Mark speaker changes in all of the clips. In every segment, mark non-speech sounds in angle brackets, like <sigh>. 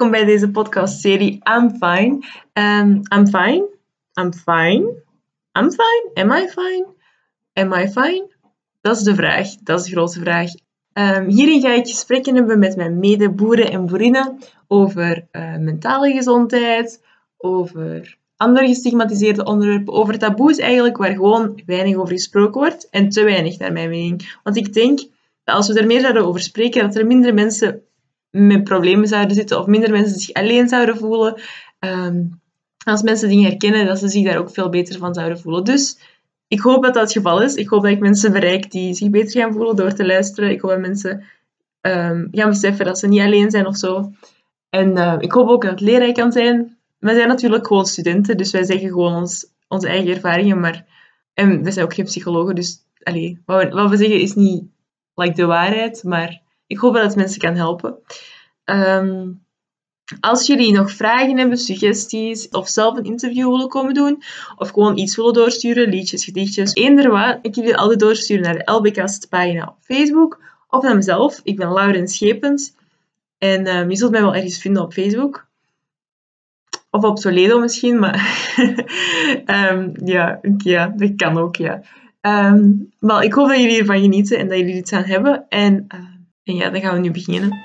Speaker 1: welkom bij deze podcastserie I'm Fine. Um, I'm fine. I'm fine. I'm fine. Am I fine? Am I fine? Dat is de vraag. Dat is de grote vraag. Um, hierin ga ik gesprekken hebben met mijn medeboeren en boerinnen over uh, mentale gezondheid, over andere gestigmatiseerde onderwerpen, over taboes eigenlijk, waar gewoon weinig over gesproken wordt en te weinig naar mijn mening. Want ik denk dat als we er meer over spreken, dat er minder mensen met problemen zouden zitten of minder mensen zich alleen zouden voelen. Um, als mensen dingen herkennen, dat ze zich daar ook veel beter van zouden voelen. Dus ik hoop dat dat het geval is. Ik hoop dat ik mensen bereik die zich beter gaan voelen door te luisteren. Ik hoop dat mensen um, gaan beseffen dat ze niet alleen zijn of zo. En uh, ik hoop ook dat het leerrijk kan zijn. Wij zijn natuurlijk gewoon studenten, dus wij zeggen gewoon ons, onze eigen ervaringen. Maar, en wij zijn ook geen psychologen, dus wat, we, wat we zeggen is niet like, de waarheid. Maar ik hoop dat het mensen kan helpen. Um, als jullie nog vragen hebben, suggesties of zelf een interview willen komen doen, of gewoon iets willen doorsturen, liedjes, gedichtjes, eender wat, ik jullie altijd doorsturen naar de LBcast pagina op Facebook of naar mezelf. Ik ben Lauren Schepens en um, je zult mij wel ergens vinden op Facebook. Of op Toledo misschien, maar um, <laughs> ja, ja, dat kan ook, ja. Um, ik hoop dat jullie ervan genieten en dat jullie iets aan hebben. En, en ja, dan gaan we nu beginnen.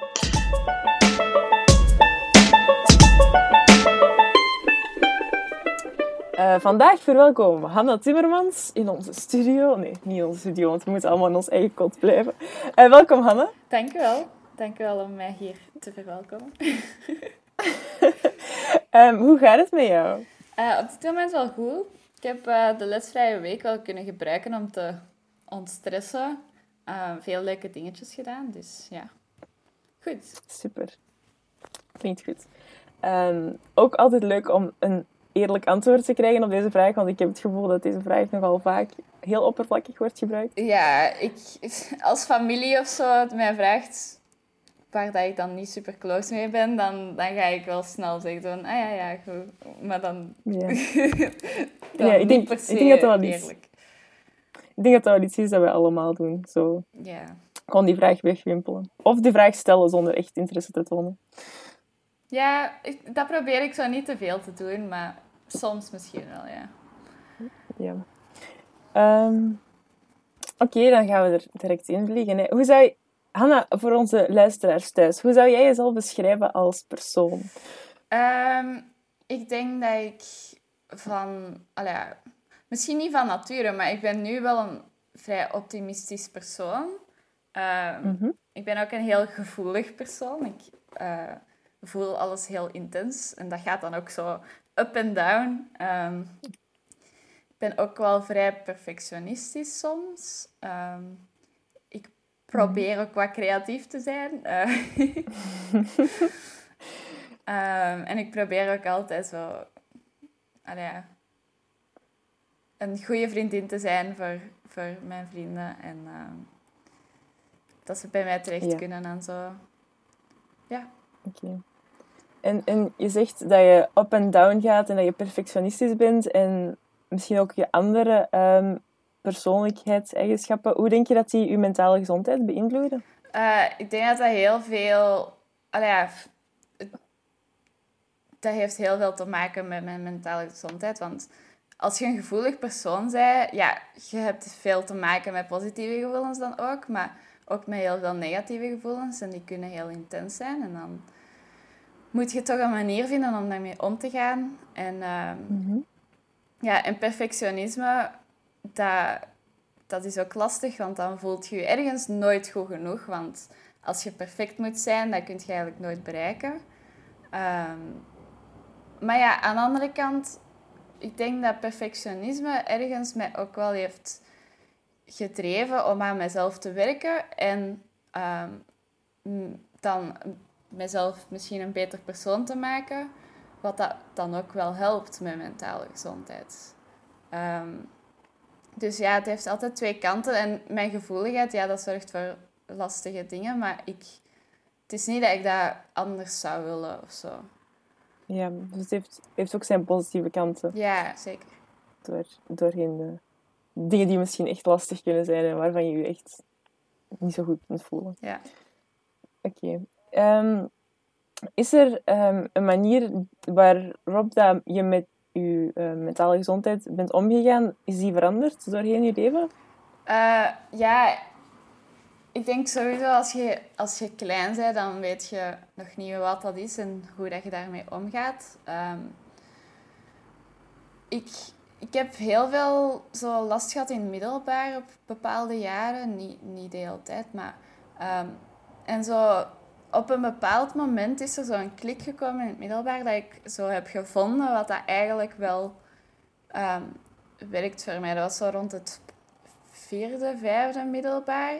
Speaker 1: Uh, vandaag verwelkomen we Hanna Timmermans in onze studio. Nee, niet in onze studio, want we moeten allemaal in ons eigen kot blijven. Uh, welkom Hanna.
Speaker 2: Dank u wel. Dank u wel om mij hier te verwelkomen.
Speaker 1: um, <laughs> hoe gaat het met jou?
Speaker 2: Uh, op dit moment wel goed. Ik heb de lesvrije week wel kunnen gebruiken om te ontstressen. Veel leuke dingetjes gedaan, dus ja. Goed.
Speaker 1: Super. Klinkt goed. Um, ook altijd leuk om een eerlijk antwoord te krijgen op deze vraag, want ik heb het gevoel dat deze vraag nogal vaak heel oppervlakkig wordt gebruikt.
Speaker 2: Ja, ik, als familie of zo mij vraagt waar dat ik dan niet super close mee ben, dan, dan ga ik wel snel zeggen van, ah ja, ja, goed. Maar dan... Ja, <laughs>
Speaker 1: dan ja ik, denk, ik denk dat dat wel iets... Ik denk dat dat wel iets is dat we allemaal doen. Zo.
Speaker 2: Ja.
Speaker 1: Gewoon die vraag wegwimpelen. Of die vraag stellen zonder echt interesse te tonen.
Speaker 2: Ja, dat probeer ik zo niet te veel te doen, maar Soms misschien wel, ja.
Speaker 1: Ja. Um, Oké, dan gaan we er direct in vliegen. Hoe zou je... Hanna, voor onze luisteraars thuis, hoe zou jij jezelf beschrijven als persoon?
Speaker 2: Um, ik denk dat ik van... Allee, misschien niet van nature, maar ik ben nu wel een vrij optimistisch persoon. Mm -hmm. Ik ben ook een heel gevoelig persoon. Ik uh, voel alles heel intens. En dat gaat dan ook zo up en down. Um, ik ben ook wel vrij perfectionistisch soms. Um, ik probeer ook wat creatief te zijn. Uh, <laughs> um, <laughs> en ik probeer ook altijd zo... Allee, een goede vriendin te zijn voor, voor mijn vrienden. En dat ze bij mij terecht ja. kunnen en zo. Ja.
Speaker 1: Oké. Okay. En, en je zegt dat je up en down gaat en dat je perfectionistisch bent en misschien ook je andere um, persoonlijkheidseigenschappen. Hoe denk je dat die je mentale gezondheid beïnvloeden?
Speaker 2: Uh, ik denk dat dat heel veel... Allee, ja, dat heeft heel veel te maken met mijn mentale gezondheid. Want als je een gevoelig persoon bent, ja, je hebt veel te maken met positieve gevoelens dan ook, maar ook met heel veel negatieve gevoelens. En die kunnen heel intens zijn. En dan moet je toch een manier vinden om daarmee om te gaan. En, uh, ja, en perfectionisme, dat, dat is ook lastig, want dan voelt je je ergens nooit goed genoeg. Want als je perfect moet zijn, dat kun je eigenlijk nooit bereiken. Um, maar ja, aan de andere kant, ik denk dat perfectionisme ergens mij ook wel heeft gedreven om aan mezelf te werken en um, dan mezelf misschien een beter persoon te maken. Wat dat dan ook wel helpt met mentale gezondheid. Um, dus ja, het heeft altijd twee kanten. En mijn gevoeligheid, ja, dat zorgt voor lastige dingen. Maar ik, het is niet dat ik dat anders zou willen of zo.
Speaker 1: Ja, dus het heeft, heeft ook zijn positieve kanten.
Speaker 2: Ja, zeker.
Speaker 1: Door, doorheen de dingen die misschien echt lastig kunnen zijn en waarvan je je echt niet zo goed kunt voelen.
Speaker 2: Ja.
Speaker 1: Oké. Okay. Um, is er ehm, een manier waarop dat je met je uh, mentale gezondheid bent omgegaan? Is die veranderd doorheen je leven?
Speaker 2: Uh, ja, ik denk sowieso als je, als je klein bent, dan weet je nog niet wat dat is en hoe dat je daarmee omgaat. Um, ik, ik heb heel veel zo last gehad in middelbaar op bepaalde jaren. Niet, niet de hele tijd, maar... Um, en zo op een bepaald moment is er zo'n klik gekomen in het middelbaar dat ik zo heb gevonden wat dat eigenlijk wel um, werkt voor mij. Dat was zo rond het vierde, vijfde middelbaar.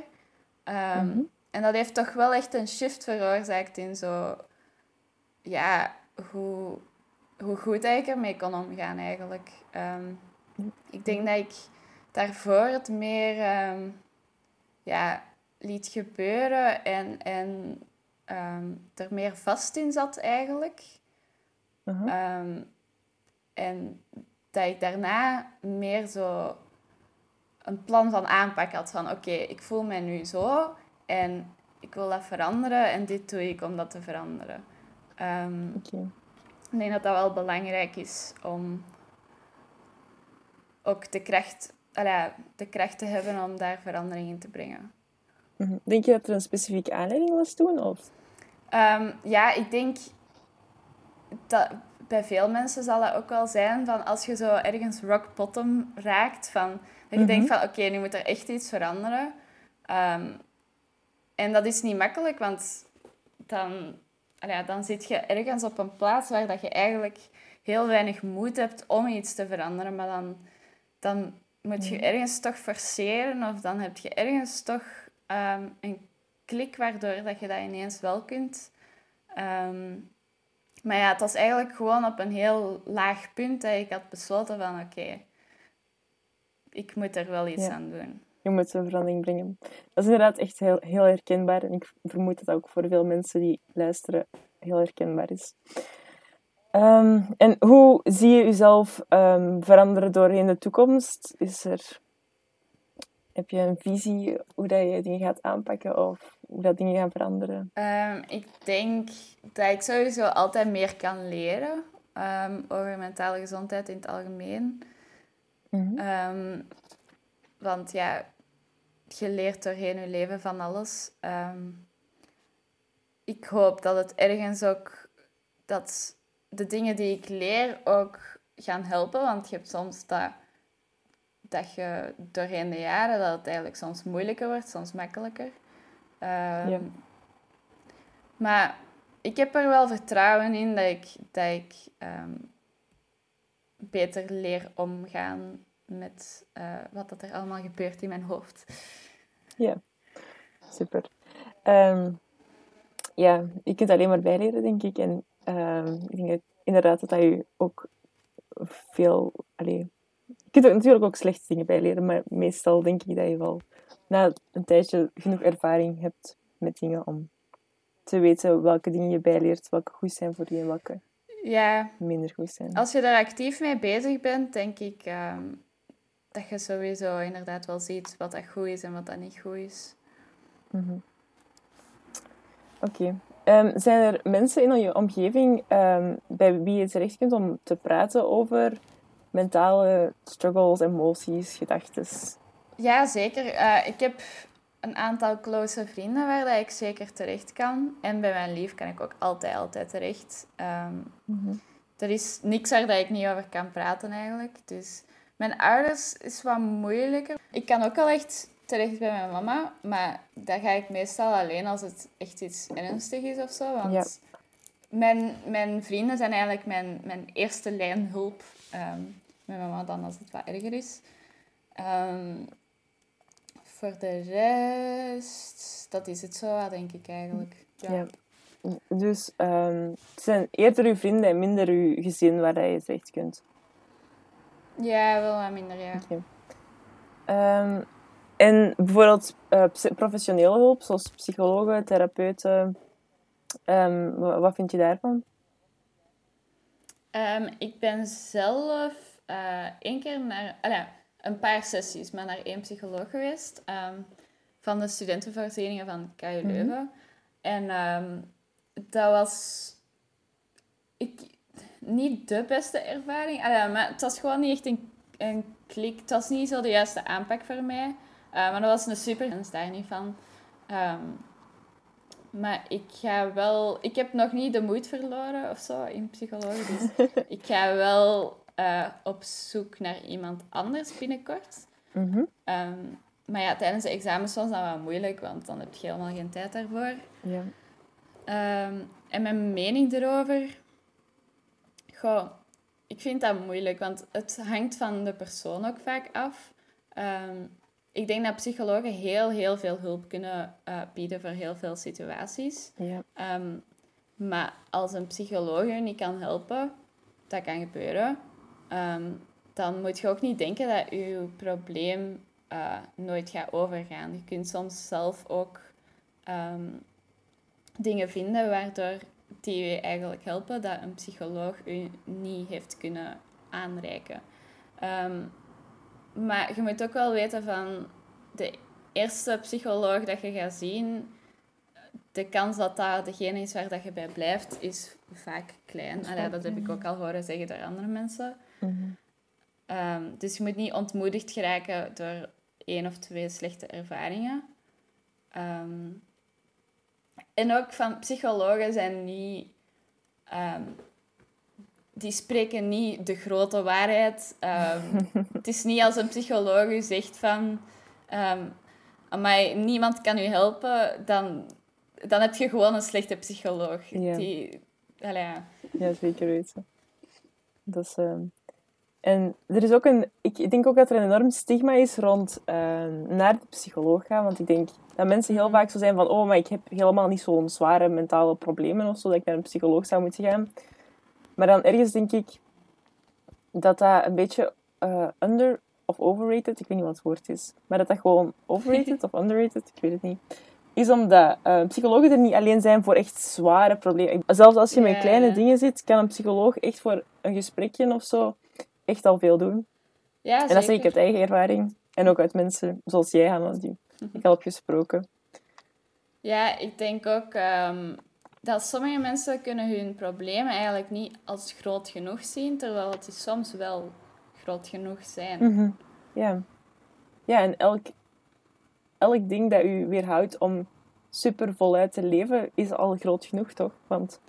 Speaker 2: Um, mm-hmm. En dat heeft toch wel echt een shift veroorzaakt in zo... Ja, hoe, hoe goed ik ermee kon omgaan eigenlijk. Um, ik denk dat ik daarvoor het meer um, ja, liet gebeuren en, en er meer vast in zat eigenlijk. En dat ik daarna meer zo een plan van aanpak had van oké, ik voel mij nu zo en ik wil dat veranderen en dit doe ik om dat te veranderen. Um, Ik denk dat dat wel belangrijk is om ook de kracht, allee, de kracht te hebben om daar verandering in te brengen.
Speaker 1: Mhm. Denk je dat er een specifieke aanleiding was toen? Of?
Speaker 2: Um, ja, ik denk dat bij veel mensen zal dat ook wel zijn van als je zo ergens rock bottom raakt, van, dat je denkt mhm. van oké, nu moet er echt iets veranderen. Um, en dat is niet makkelijk, want dan, ja, dan zit je ergens op een plaats waar dat je eigenlijk heel weinig moed hebt om iets te veranderen. Maar dan, dan moet je ergens toch forceren of dan heb je ergens toch um, een klik waardoor dat je dat ineens wel kunt. Um, maar ja, het was eigenlijk gewoon op een heel laag punt dat ik had besloten van oké, ik moet er wel iets aan doen
Speaker 1: je moet een verandering brengen. Dat is inderdaad echt heel, heel herkenbaar. En ik vermoed dat dat ook voor veel mensen die luisteren heel herkenbaar is. Um, en hoe zie je jezelf um, veranderen doorheen de toekomst? Is er, heb je een visie hoe dat je dingen gaat aanpakken of hoe dat dingen gaan veranderen?
Speaker 2: Um, ik denk dat ik sowieso altijd meer kan leren over mentale gezondheid in het algemeen. Mm -hmm. want ja, je leert doorheen je leven van alles. Ehm, ik hoop dat het ergens ook... Dat de dingen die ik leer ook gaan helpen. Want je hebt soms dat, dat je doorheen de jaren... Dat het eigenlijk soms moeilijker wordt, soms makkelijker. Um, ja. Maar ik heb er wel vertrouwen in dat ik, dat ik um, beter leer omgaan met uh, wat dat er allemaal gebeurt in mijn hoofd.
Speaker 1: Ja, super. Um, ja, je kunt alleen maar bijleren, denk ik. En um, ik denk inderdaad dat, dat je ook veel... Allee, je kunt natuurlijk ook slechte dingen bijleren, maar meestal denk ik dat je wel na een tijdje genoeg ervaring hebt met dingen om te weten welke dingen je bijleert, welke goed zijn voor je en welke ja. minder goed zijn.
Speaker 2: Als je daar actief mee bezig bent, denk ik um, dat je sowieso inderdaad wel ziet wat dat goed is en wat dat niet goed is.
Speaker 1: Mm Oké. Ehm, zijn er mensen in je omgeving um, bij wie je terecht kunt om te praten over mentale struggles, emoties, gedachten?
Speaker 2: Ja, zeker. Uh, ik heb een aantal close vrienden waar dat ik zeker terecht kan. En bij mijn lief kan ik ook altijd, altijd terecht. Um, Er is niks waar dat ik niet over kan praten eigenlijk. Dus mijn ouders is wat moeilijker. Ik kan ook al echt terecht bij mijn mama, maar daar ga ik meestal alleen als het echt iets ernstig is of zo. Want mijn, mijn vrienden zijn eigenlijk mijn, mijn eerste lijn hulp. Um, met mama dan als het wat erger is. Ehm, voor de rest, dat is het zo, denk ik eigenlijk. Ja.
Speaker 1: Dus um, het zijn eerder uw vrienden en minder uw gezin waar je terecht kunt.
Speaker 2: Ja, wel wat minder, ja.
Speaker 1: Ehm, en bijvoorbeeld uh, professionele hulp, zoals psychologen, therapeuten. Um, wat vind je daarvan?
Speaker 2: Ik ben zelf uh, één keer naar... een paar sessies, maar naar één psycholoog geweest. van de studentenverenigingen van KU mhm. Leuven. En dat was ik, niet de beste ervaring. Allee, maar het was gewoon niet echt een, een klik. Het was niet zo de juiste aanpak voor mij. Uh, maar dat was een super. En daar niet van. Um, maar ik ga wel... Ik heb nog niet de moed verloren of zo in psychologie. Dus <laughs> ik ga wel uh, op zoek naar iemand anders binnenkort.
Speaker 1: Mhm.
Speaker 2: Um, maar ja, tijdens de examens was dat wel moeilijk, want dan heb je helemaal geen tijd daarvoor.
Speaker 1: Ja.
Speaker 2: Um, en mijn mening erover... Goh, ik vind dat moeilijk, want het hangt van de persoon ook vaak af. Um, ik denk dat psychologen heel, heel veel hulp kunnen uh, bieden voor heel veel situaties.
Speaker 1: Ja.
Speaker 2: Um, maar als een psycholoog je niet kan helpen, dat kan gebeuren, um, dan moet je ook niet denken dat je probleem uh, nooit gaat overgaan. Je kunt soms zelf ook um, dingen vinden waardoor die je eigenlijk helpen, dat een psycholoog u niet heeft kunnen aanreiken. Um, maar je moet ook wel weten van de eerste psycholoog dat je gaat zien, de kans dat dat degene is waar dat je bij blijft, is vaak klein. Allee, dat heb ik ook al horen zeggen door andere mensen.
Speaker 1: Mm
Speaker 2: um, dus je moet niet ontmoedigd geraken door één of twee slechte ervaringen. Um, en ook van psychologen zijn niet um, die spreken niet de grote waarheid. <laughs> Het is niet als een psycholoog u zegt van... Um, niemand kan u helpen, dan, dan heb je gewoon een slechte psycholoog.
Speaker 1: Ja,
Speaker 2: die, ja.
Speaker 1: ja zeker weten. Dat is, um... En er is ook een... Ik denk ook dat er een enorm stigma is rond naar de psycholoog gaan. Want ik denk dat mensen heel vaak zo zijn van... Oh, maar ik heb helemaal niet zo'n zware mentale problemen of zo, dat ik naar een psycholoog zou moeten gaan. Maar dan ergens denk ik dat dat een beetje uh, under of overrated, ik weet niet wat het woord is, maar dat dat gewoon overrated of <laughs> underrated, ik weet het niet, is omdat uh, psychologen er niet alleen zijn voor echt zware problemen. Zelfs als je met kleine dingen zit, kan een psycholoog echt voor een gesprekje of zo echt al veel doen.
Speaker 2: Ja,
Speaker 1: en dat zeg ik uit eigen ervaring. En ook uit mensen zoals jij, Hanna, die ik al heb gesproken.
Speaker 2: Ja, ik denk ook um, dat sommige mensen kunnen hun problemen eigenlijk niet als groot genoeg zien, terwijl het soms wel groot genoeg zijn.
Speaker 1: Mm Ja. Ja, en elk, elk ding dat u weerhoudt om super voluit te leven, is al groot genoeg, toch? Want,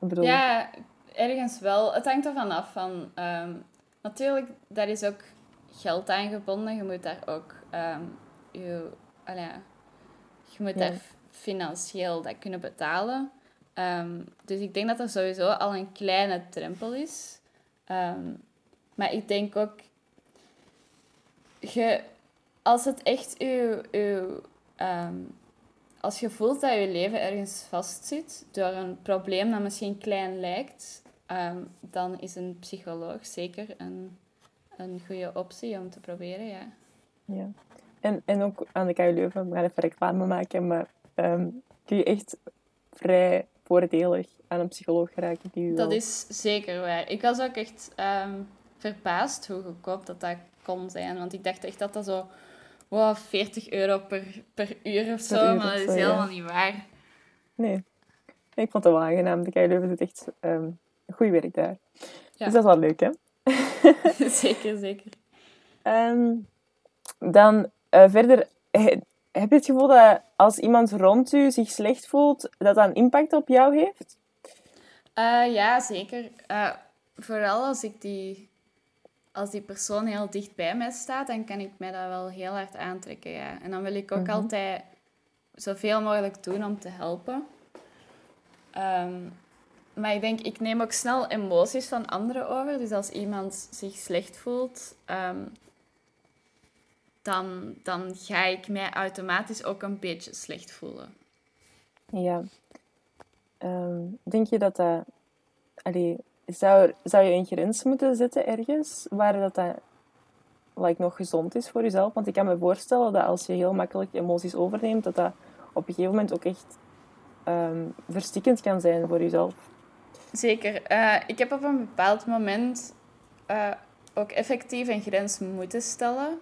Speaker 1: ik bedoel...
Speaker 2: Ja, ergens wel. Het hangt ervan af. Van, um, natuurlijk, daar is ook geld aan gebonden. Je moet daar ook... Um, je, allee, je moet daar financieel dat kunnen betalen. Um, dus ik denk dat er sowieso al een kleine drempel is. Um, maar ik denk ook, je, als het echt uw, uw als je voelt dat je leven ergens vastzit door een probleem dat misschien klein lijkt, dan is een psycholoog zeker een, een goede optie om te proberen, ja.
Speaker 1: Ja. En, en ook aan de KU Leuven, we gaan even reclame maken, maar um, kun je echt vrij voordelig aan een psycholoog geraken. Die
Speaker 2: dat is zeker waar. Ik was ook echt um, verbaasd hoe goedkoop dat dat kon zijn. Want ik dacht echt dat dat zo wow, 40 euro per, per uur of zo, maar dat is helemaal niet waar.
Speaker 1: Nee. Ik vond het wel aangenaam. De KU Leuven doet echt um, goed werk daar. Ja. Dus dat is wel leuk, hè? <laughs>
Speaker 2: zeker, zeker.
Speaker 1: Um, dan uh, verder, heb je het gevoel dat als iemand rond u zich slecht voelt, dat dat een impact op jou heeft?
Speaker 2: Uh, ja, zeker. Uh, vooral als ik die, als die persoon heel dicht bij mij staat, dan kan ik mij dat wel heel hard aantrekken. Ja. En dan wil ik ook mm -hmm. altijd zoveel mogelijk doen om te helpen. Um, maar ik denk, ik neem ook snel emoties van anderen over. Dus als iemand zich slecht voelt, um, dan, dan ga ik mij automatisch ook een beetje slecht voelen.
Speaker 1: Ja. Um, denk je dat dat... Allee, zou, zou je een grens moeten zetten ergens waar dat, dat like, nog gezond is voor jezelf? Want ik kan me voorstellen dat als je heel makkelijk emoties overneemt, dat dat op een gegeven moment ook echt um, verstikkend kan zijn voor jezelf.
Speaker 2: Zeker. Uh, ik heb op een bepaald moment uh, ook effectief een grens moeten stellen.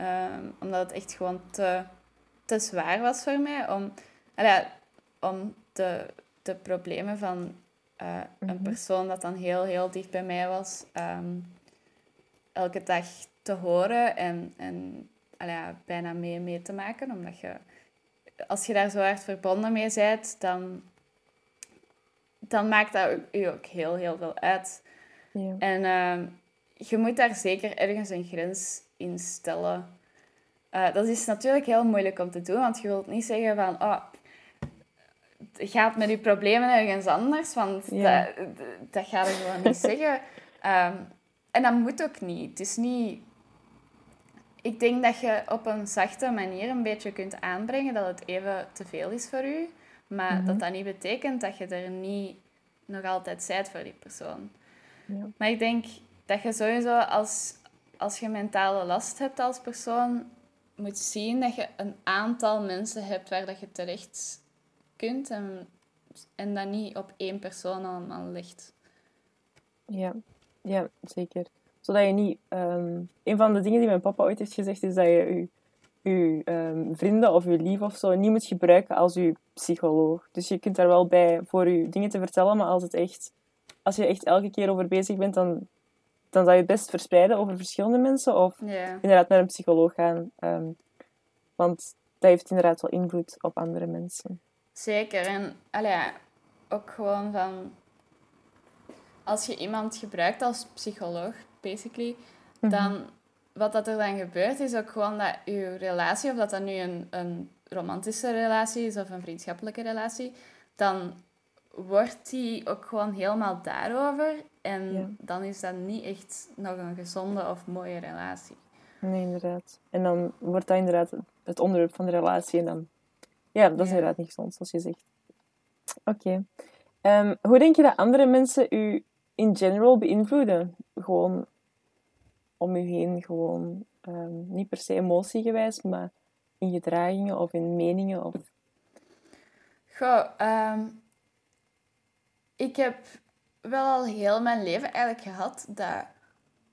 Speaker 2: Um, omdat het echt gewoon te, te zwaar was voor mij om, om te de problemen van eh, een
Speaker 1: Mhm.
Speaker 2: persoon dat dan heel, heel dicht bij mij was, ehm, elke dag te horen en, en ja, bijna mee, mee te maken. Omdat je, als je daar zo hard verbonden mee bent, dan, dan maakt dat u ook heel, heel veel uit.
Speaker 1: Ja.
Speaker 2: En ehm, je moet daar zeker ergens een grens in stellen. Eh, dat is natuurlijk heel moeilijk om te doen, want je wilt niet zeggen van... Oh, gaat met je problemen ergens anders, want
Speaker 1: Ja.
Speaker 2: dat, dat gaat je gewoon niet <laughs> zeggen. Ehm, en dat moet ook niet. Het is niet... Ik denk dat je op een zachte manier een beetje kunt aanbrengen dat het even te veel is voor u. Maar
Speaker 1: Mhm.
Speaker 2: dat dat niet betekent dat je er niet nog altijd zijt voor die persoon.
Speaker 1: Ja.
Speaker 2: Maar ik denk dat je sowieso als, als je mentale last hebt als persoon, moet zien dat je een aantal mensen hebt waar dat je terecht kunt en, en dat niet op één persoon allemaal ligt.
Speaker 1: Ja, ja, zeker. Zodat je niet... ehm, een van de dingen die mijn papa ooit heeft gezegd, is dat je je, je ehm, vrienden of je lief of zo niet moet gebruiken als je psycholoog. Dus je kunt daar wel bij voor je dingen te vertellen, maar als, het echt, als je echt elke keer over bezig bent, dan, dan zou je het best verspreiden over verschillende mensen of inderdaad naar een psycholoog gaan. ehm, want dat heeft inderdaad wel invloed op andere mensen.
Speaker 2: Zeker. En allee, ook gewoon van... Als je iemand gebruikt als psycholoog, basically, dan... Wat dat er dan gebeurt, is ook gewoon dat je relatie, of dat dat nu een, een romantische relatie is of een vriendschappelijke relatie, dan wordt die ook gewoon helemaal daarover. En
Speaker 1: Ja.
Speaker 2: dan is dat niet echt nog een gezonde of mooie relatie.
Speaker 1: Nee, inderdaad. En dan wordt dat inderdaad het onderwerp van de relatie. En dan... Ja, dat is
Speaker 2: Ja.
Speaker 1: inderdaad niet gezond, zoals je zegt. Oké. Ehm, hoe denk je dat andere mensen u in general beïnvloeden? Gewoon om u heen, gewoon ehm, niet per se emotiegewijs, maar in gedragingen of in meningen. Of...
Speaker 2: Goh, ehm, ik heb wel al heel mijn leven eigenlijk gehad dat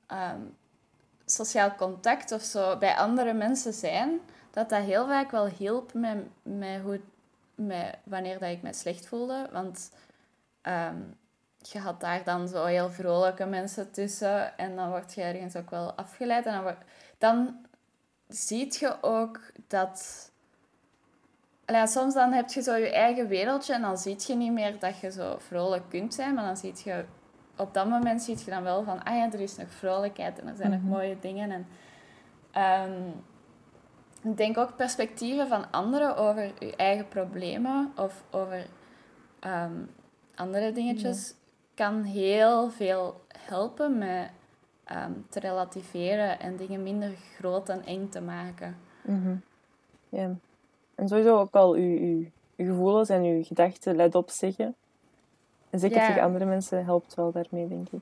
Speaker 2: ehm, sociaal contact of zo bij andere mensen zijn, dat dat heel vaak wel hielp met, met, hoe, met wanneer dat ik me slecht voelde. Want je had daar dan zo heel vrolijke mensen tussen en dan word je ergens ook wel afgeleid. En dan, word- dan zie je ook dat... Ja, soms dan heb je zo je eigen wereldje en dan zie je niet meer dat je zo vrolijk kunt zijn, maar dan zie je... Op dat moment zie je dan wel van, ah ja, er is nog vrolijkheid en er zijn
Speaker 1: Mhm.
Speaker 2: nog mooie dingen. En, ehm, ik denk ook perspectieven van anderen over je eigen problemen of over ehm, andere dingetjes kan heel veel helpen met ehm, te relativeren en dingen minder groot en eng te maken.
Speaker 1: Mhm. Ja. En sowieso ook al uw, uw, uw gevoelens en uw gedachten let op zeggen. En zeker tegen andere mensen helpt wel daarmee, denk ik.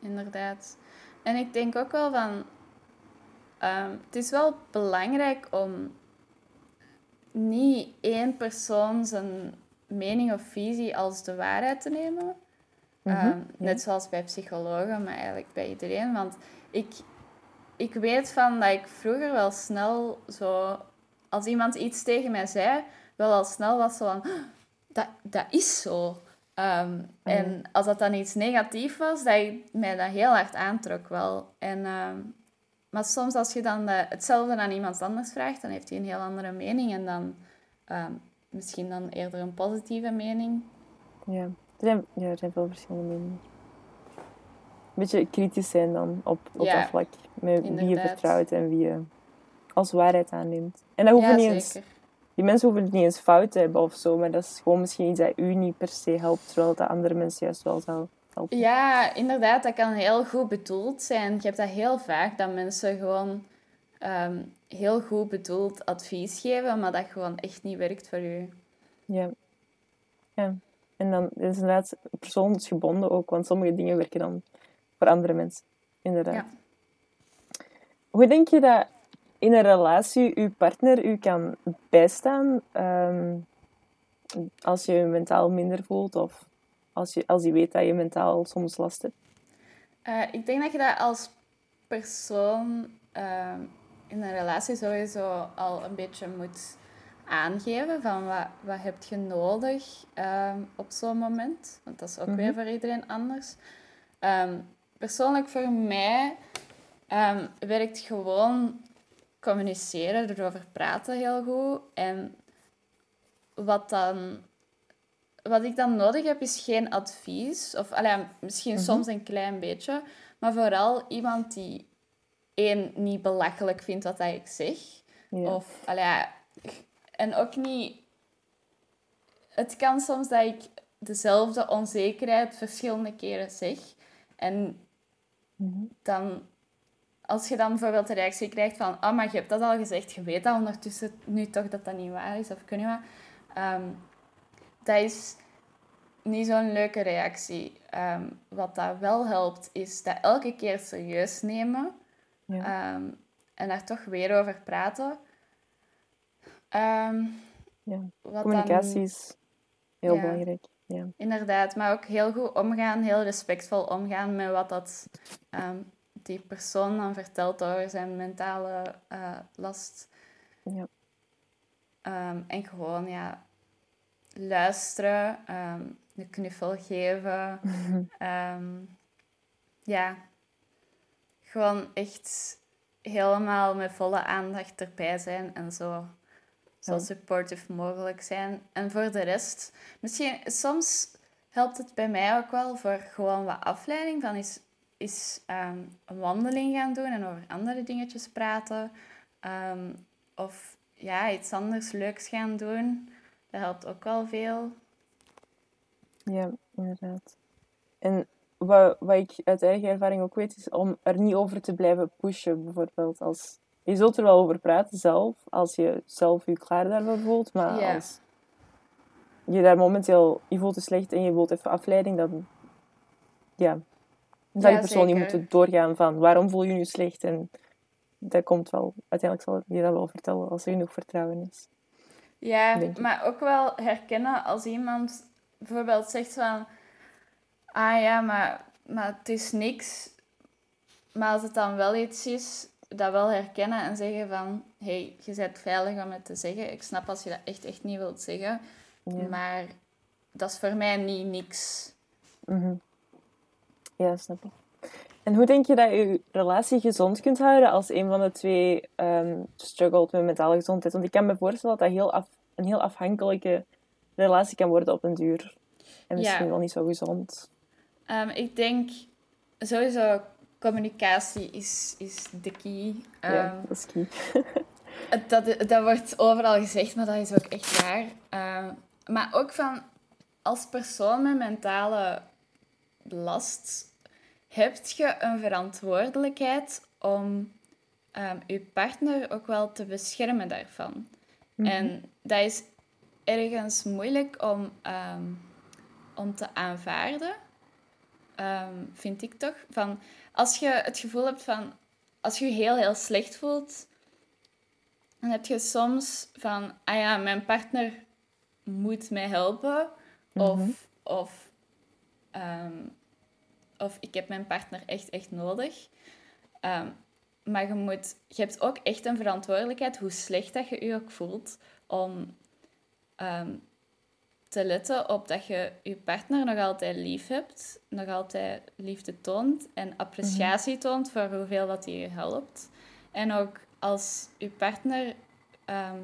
Speaker 2: Inderdaad. En ik denk ook wel van... ehm, het is wel belangrijk om niet één persoon zijn mening of visie als de waarheid te nemen.
Speaker 1: Mhm,
Speaker 2: Ehm,
Speaker 1: ja.
Speaker 2: Net zoals bij psychologen, maar eigenlijk bij iedereen. Want ik, ik weet van dat ik vroeger wel snel zo... Als iemand iets tegen mij zei, wel al snel was zo van... "Ah, Dat, dat is zo. Ehm,
Speaker 1: ja.
Speaker 2: En als dat dan iets negatief was, dat ik mij dat heel hard aantrok wel. En, ehm, maar soms als je dan de- hetzelfde aan iemand anders vraagt, dan heeft hij een heel andere mening. En dan misschien dan eerder een positieve mening.
Speaker 1: Ja. Er zijn, ja, er zijn veel verschillende meningen. Een beetje kritisch zijn dan op, op
Speaker 2: Ja,
Speaker 1: dat vlak. Met wie je vertrouwt en wie je als waarheid aanneemt. En dat hoeft
Speaker 2: ja,
Speaker 1: niet eens, die mensen hoeven het niet eens fout te hebben of zo, maar dat is gewoon misschien iets dat u niet per se helpt, terwijl dat andere mensen juist wel zou helpen.
Speaker 2: Ja, inderdaad, dat kan heel goed bedoeld zijn. Je hebt dat heel vaak, dat mensen gewoon ehm, heel goed bedoeld advies geven, maar dat gewoon echt niet werkt voor je.
Speaker 1: Ja. ja. En dan is het inderdaad persoonsgebonden ook, want sommige dingen werken dan voor andere mensen. Inderdaad.
Speaker 2: Ja.
Speaker 1: Hoe denk je dat in een relatie uw partner u kan bijstaan ehm, als je je mentaal minder voelt of als je, als je weet dat je mentaal soms last hebt?
Speaker 2: Eh, ik denk dat je dat als persoon ehm, in een relatie sowieso al een beetje moet aangeven van wat, wat heb je nodig ehm, op zo'n moment. Want dat is ook weer voor iedereen anders. Ehm, persoonlijk voor mij um, werkt gewoon communiceren, erover praten heel goed. En wat, dan, wat ik dan nodig heb, is geen advies. Of allee, misschien mhm. soms een klein beetje. Maar vooral iemand die één, niet belachelijk vindt wat ik zeg. Of, allee, en ook niet... Het kan soms dat ik dezelfde onzekerheid verschillende keren zeg. En dan als je dan bijvoorbeeld de reactie krijgt van, ah, maar je hebt dat al gezegd, je weet dat ondertussen nu toch dat dat niet waar is, of kun je maar. Ehm, dat is niet zo'n leuke reactie. Ehm, wat dat wel helpt, is dat elke keer serieus nemen ja. um, en daar toch weer over praten.
Speaker 1: Ja. Communicatie dan, is heel belangrijk. Ja.
Speaker 2: Inderdaad, maar ook heel goed omgaan, heel respectvol omgaan met wat dat die persoon dan vertelt over zijn mentale uh, last. Ja. Um, en gewoon, ja, luisteren, um, een knuffel geven. um, <laughs> ja, gewoon echt helemaal met volle aandacht erbij zijn en zo, zo supportive mogelijk zijn. En voor de rest, misschien soms helpt het bij mij ook wel voor gewoon wat afleiding. van is is ehm, een wandeling gaan doen en over andere dingetjes praten. Ehm, of ja, iets anders leuks gaan doen. Dat helpt ook wel veel.
Speaker 1: Ja, inderdaad. En wat, wat ik uit eigen ervaring ook weet, is om er niet over te blijven pushen, bijvoorbeeld. Als, je zult er wel over praten zelf, als je zelf je klaar daarvoor voelt. Maar als je daar momenteel, je voelt je slecht en je wilt even afleiding, dan ja, dat ja, je persoon niet moeten doorgaan van waarom voel je je slecht. En dat komt wel, uiteindelijk zal je dat wel vertellen als er genoeg vertrouwen is.
Speaker 2: Ja, maar ook wel herkennen als iemand bijvoorbeeld zegt van... Ah ja, maar, maar het is niks. Maar als het dan wel iets is, dat wel herkennen en zeggen van... hey, je bent veilig om het te zeggen. Ik snap als je dat echt, echt niet wilt zeggen. Maar dat is voor mij niet niks.
Speaker 1: Mm ja, snap ik. En hoe denk je dat je relatie gezond kunt houden als een van de twee um, struggelt met mentale gezondheid? Want ik kan me voorstellen dat dat heel af, een heel afhankelijke relatie kan worden op een duur. En misschien wel niet zo gezond.
Speaker 2: Um, ik denk sowieso communicatie is, is de key.
Speaker 1: ja, ehm, dat is key. <laughs>
Speaker 2: dat, dat wordt overal gezegd, maar dat is ook echt waar. maar ook van als persoon met mentale last heb je een verantwoordelijkheid om um, je partner ook wel te beschermen daarvan. Mhm. En dat is ergens moeilijk om, ehm, om te aanvaarden, ehm, vind ik toch. Van, als je het gevoel hebt van, als je je heel, heel slecht voelt, dan heb je soms van, ah ja, mijn partner moet mij helpen. Of, mhm. of of ik heb mijn partner echt, echt nodig. Ehm, maar je, moet, je hebt ook echt een verantwoordelijkheid, hoe slecht dat je je ook voelt, om ehm, te letten op dat je je partner nog altijd lief hebt, nog altijd liefde toont en appreciatie toont voor hoeveel dat hij je helpt. En ook als je partner, ehm,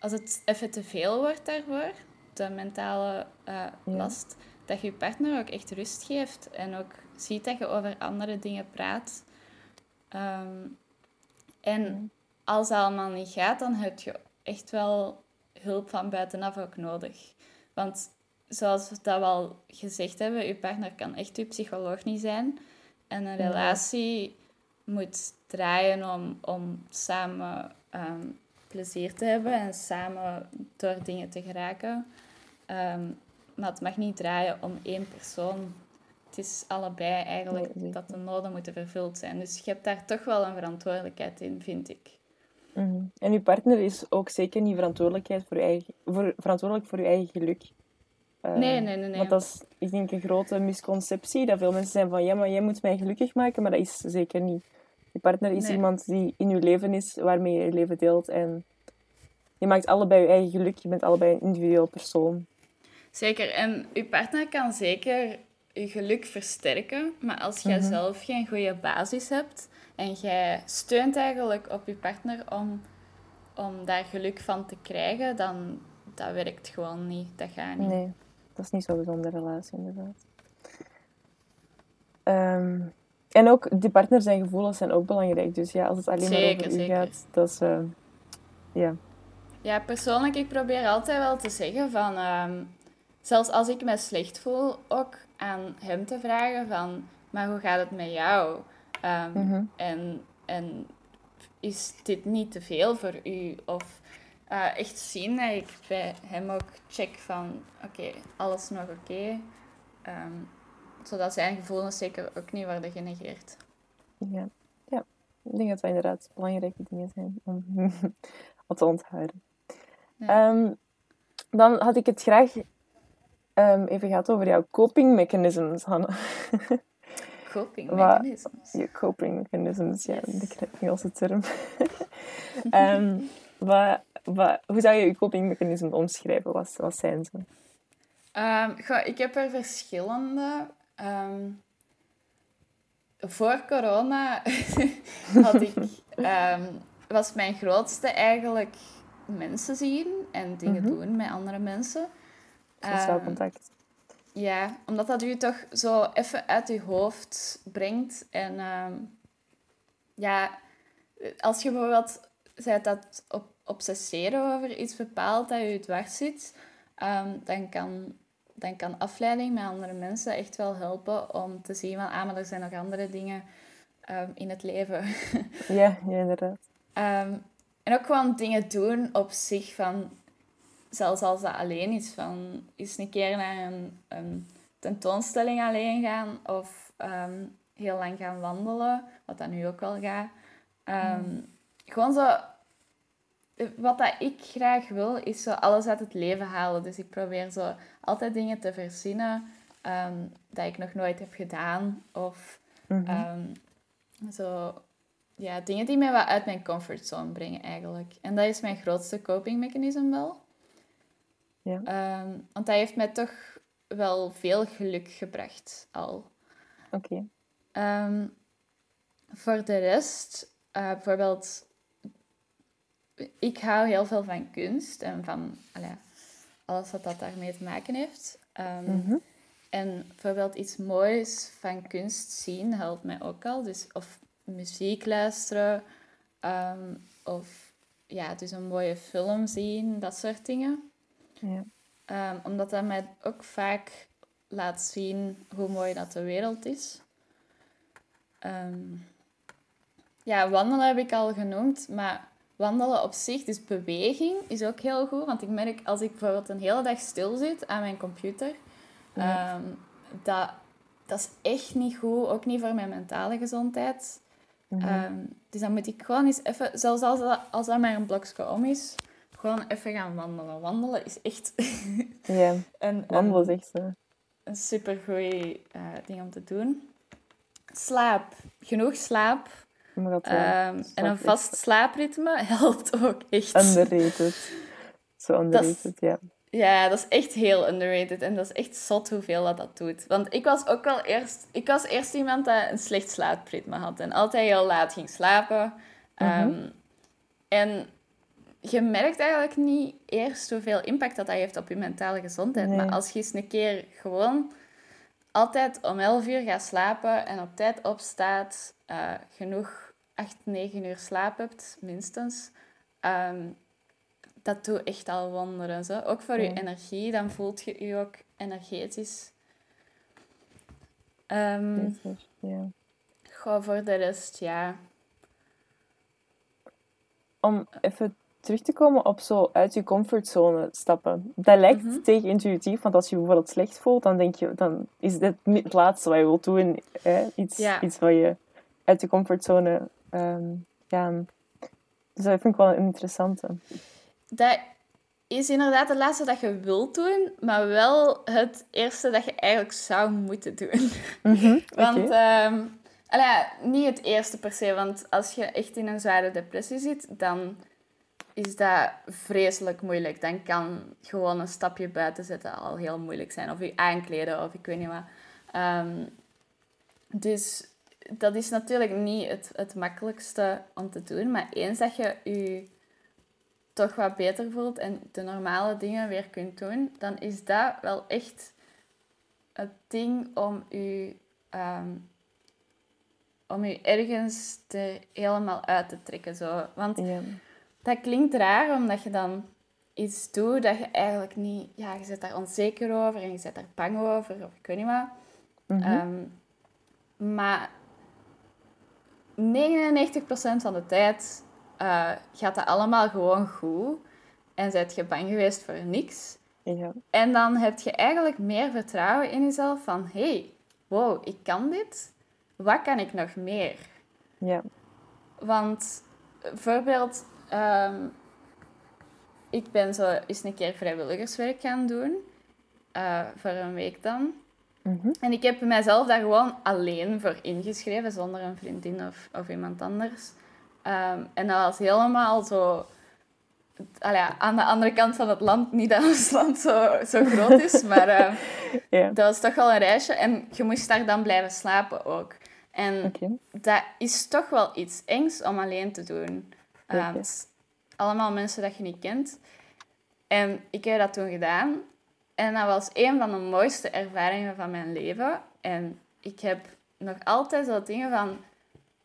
Speaker 2: als het even te veel wordt daarvoor, de mentale uh, last, dat je je partner ook echt rust geeft en ook ziet dat je over andere dingen praat. Ehm, en als dat allemaal niet gaat, dan heb je echt wel hulp van buitenaf ook nodig. Want zoals we dat wel gezegd hebben, je partner kan echt je psycholoog niet zijn. En een relatie moet draaien om, om samen ehm, plezier te hebben en samen door dingen te geraken. Um, maar het mag niet draaien om één persoon. Het is allebei eigenlijk dat de noden moeten vervuld zijn. Dus je hebt daar toch wel een verantwoordelijkheid in, vind ik.
Speaker 1: Mhm. En je partner is ook zeker niet verantwoordelijkheid voor eigen, voor, verantwoordelijk voor je eigen geluk.
Speaker 2: Uh, nee, nee, nee, nee.
Speaker 1: Want dat is, ik denk, een grote misconceptie. Dat veel mensen zijn van, ja, maar jij moet mij gelukkig maken. Maar dat is zeker niet. Je partner is iemand die in je leven is, waarmee je je leven deelt. En je maakt allebei je eigen geluk. Je bent allebei een individueel persoon.
Speaker 2: Zeker. En je partner kan zeker je geluk versterken. Maar als jij
Speaker 1: Mhm.
Speaker 2: zelf geen goede basis hebt en jij steunt eigenlijk op je partner om, om daar geluk van te krijgen, dan dat werkt gewoon niet. Dat gaat niet.
Speaker 1: Nee, dat is niet zo'n gezonde relatie, inderdaad. Ehm, en ook die partner zijn gevoelens zijn ook belangrijk. Dus ja, als het alleen maar
Speaker 2: Zeker,
Speaker 1: over u
Speaker 2: zeker.
Speaker 1: gaat, dat is... eh, ja.
Speaker 2: Ja, persoonlijk, ik probeer altijd wel te zeggen van... ehm, zelfs als ik me slecht voel, ook aan hem te vragen van... Maar hoe gaat het met jou? Ehm,
Speaker 1: Mhm.
Speaker 2: en, en is dit niet te veel voor u? Of eh, echt zien dat ik bij hem ook check van... Oké, alles nog oké? Ehm, zodat zijn gevoelens zeker ook niet worden genegeerd.
Speaker 1: Ja. ja, ik denk dat dat inderdaad belangrijke dingen zijn om, <laughs> te onthouden.
Speaker 2: Ja.
Speaker 1: Ehm, dan had ik het graag even gehad over jouw coping mechanisms, Hanne. <laughs>
Speaker 2: Coping mechanisms.
Speaker 1: Je coping mechanisms, ja,
Speaker 2: Yes.
Speaker 1: de Engelse term. <laughs> Ehm, wat, wat, hoe zou je je coping mechanismen omschrijven? Wat, wat zijn ze?
Speaker 2: Goh, ik heb er verschillende. Ehm, voor corona <laughs> had ik, was mijn grootste eigenlijk mensen zien en dingen
Speaker 1: Mhm.
Speaker 2: doen met andere mensen.
Speaker 1: Sociaal contact.
Speaker 2: Ja, omdat dat u toch zo even uit uw hoofd brengt. En ehm, ja, als je bijvoorbeeld zei dat op, obsesseren over iets bepaald dat je dwars zit, ehm, dan, kan, dan kan afleiding met andere mensen echt wel helpen om te zien van, ah, maar er zijn nog andere dingen ehm, in het leven.
Speaker 1: Ja, ja, inderdaad.
Speaker 2: En ook gewoon dingen doen op zich van, zelfs als dat alleen is, van eens een keer naar een, een tentoonstelling alleen gaan of ehm, heel lang gaan wandelen, wat dat nu ook wel gaat. Ehm, Gewoon zo, wat dat ik graag wil, is zo alles uit het leven halen. Dus ik probeer zo altijd dingen te verzinnen ehm, dat ik nog nooit heb gedaan of
Speaker 1: Mhm.
Speaker 2: Zo, ja, dingen die mij wat uit mijn comfortzone brengen eigenlijk. En dat is mijn grootste copingmechanisme wel.
Speaker 1: Ja.
Speaker 2: Ehm, want dat heeft mij toch wel veel geluk gebracht al.
Speaker 1: Oké.
Speaker 2: Ehm, voor de rest, eh, bijvoorbeeld, ik hou heel veel van kunst en van allee, alles wat dat daarmee te maken heeft. Ehm,
Speaker 1: Mhm.
Speaker 2: en bijvoorbeeld iets moois van kunst zien helpt mij ook al. Dus of muziek luisteren, of ja, dus een mooie film zien, dat soort dingen.
Speaker 1: Ja.
Speaker 2: Ehm, omdat dat mij ook vaak laat zien hoe mooi dat de wereld is. Ehm, ja, wandelen heb ik al genoemd, maar wandelen op zich, dus beweging, is ook heel goed. Want ik merk als ik bijvoorbeeld een hele dag stil zit aan mijn computer,
Speaker 1: Ja.
Speaker 2: ehm, dat, dat is echt niet goed, ook niet voor mijn mentale gezondheid.
Speaker 1: Mhm.
Speaker 2: Dus dan moet ik gewoon eens even, zelfs als dat, als dat maar een blokje om is, gewoon even gaan wandelen. Wandelen is echt <laughs>
Speaker 1: ja,
Speaker 2: een,
Speaker 1: wandelen is echt zo.
Speaker 2: een supergoeie eh ding om te doen. Slaap. Genoeg slaap.
Speaker 1: Dat,
Speaker 2: Ehm,
Speaker 1: eh,
Speaker 2: en
Speaker 1: slaap
Speaker 2: een
Speaker 1: echt
Speaker 2: vast slaapritme <laughs> helpt ook echt.
Speaker 1: Underrated. Zo underrated, ja.
Speaker 2: Ja, dat is echt heel underrated. En dat is echt zot hoeveel dat, dat doet. Want ik was ook wel eerst... Ik was eerst iemand dat een slecht slaapritme had. En altijd heel laat ging slapen. Ehm, en je merkt eigenlijk niet eerst hoeveel impact dat, dat heeft op je mentale gezondheid.
Speaker 1: Nee.
Speaker 2: Maar als je eens een keer gewoon altijd om 11 uur gaat slapen en op tijd opstaat, eh, genoeg 8, 9 uur slaap hebt, minstens, ehm, dat doet echt al wonderen. Zo. Ook voor je energie, dan voelt je je ook energetisch.
Speaker 1: Beter, ja.
Speaker 2: goh, voor de rest, ja.
Speaker 1: Om even terug te komen op zo uit je comfortzone stappen. Dat lijkt
Speaker 2: Mhm.
Speaker 1: tegenintuïtief, want als je bijvoorbeeld slecht voelt, dan denk je, dan is dit niet het laatste wat je wilt doen. Hè? Iets,
Speaker 2: Ja.
Speaker 1: iets wat je uit je comfortzone... ehm ja. Dus dat vind ik wel een interessante.
Speaker 2: Dat is inderdaad het laatste dat je wilt doen, maar wel het eerste dat je eigenlijk zou moeten doen.
Speaker 1: Mhm, <laughs>
Speaker 2: Want,
Speaker 1: oké.
Speaker 2: ehm, allee, niet het eerste per se, want als je echt in een zware depressie zit, dan is dat vreselijk moeilijk. Dan kan gewoon een stapje buiten zetten al heel moeilijk zijn. Of je aankleden of ik weet niet wat. Ehm, dus dat is natuurlijk niet het, het makkelijkste om te doen. Maar eens dat je je toch wat beter voelt en de normale dingen weer kunt doen, dan is dat wel echt het ding om je, ehm, om je ergens te, helemaal uit te trekken. Zo. Want. Dat klinkt raar, omdat je dan iets doet dat je eigenlijk niet... Ja, je zit daar onzeker over en je zit daar bang over, of ik weet niet wat.
Speaker 1: Mhm.
Speaker 2: Ehm, maar 99% van de tijd eh, gaat dat allemaal gewoon goed. En zit je bang geweest voor niks.
Speaker 1: ja.
Speaker 2: En dan heb je eigenlijk meer vertrouwen in jezelf van... hey, wow, ik kan dit. Wat kan ik nog meer?
Speaker 1: Ja.
Speaker 2: Want bijvoorbeeld, ehm, ik ben zo eens een keer vrijwilligerswerk gaan doen. eh, voor een week dan.
Speaker 1: Mhm.
Speaker 2: En ik heb mijzelf daar gewoon alleen voor ingeschreven, zonder een vriendin of, of iemand anders. Ehm, en dat was helemaal zo... Allee, aan de andere kant van het land, niet dat ons land zo, zo groot is, <laughs> maar eh, dat was toch wel een reisje. En je moest daar dan blijven slapen ook. En dat is toch wel iets engs om alleen te doen. Ehm, het allemaal mensen dat je niet kent. En ik heb dat toen gedaan. En dat was een van de mooiste ervaringen van mijn leven. En ik heb nog altijd zo dingen van...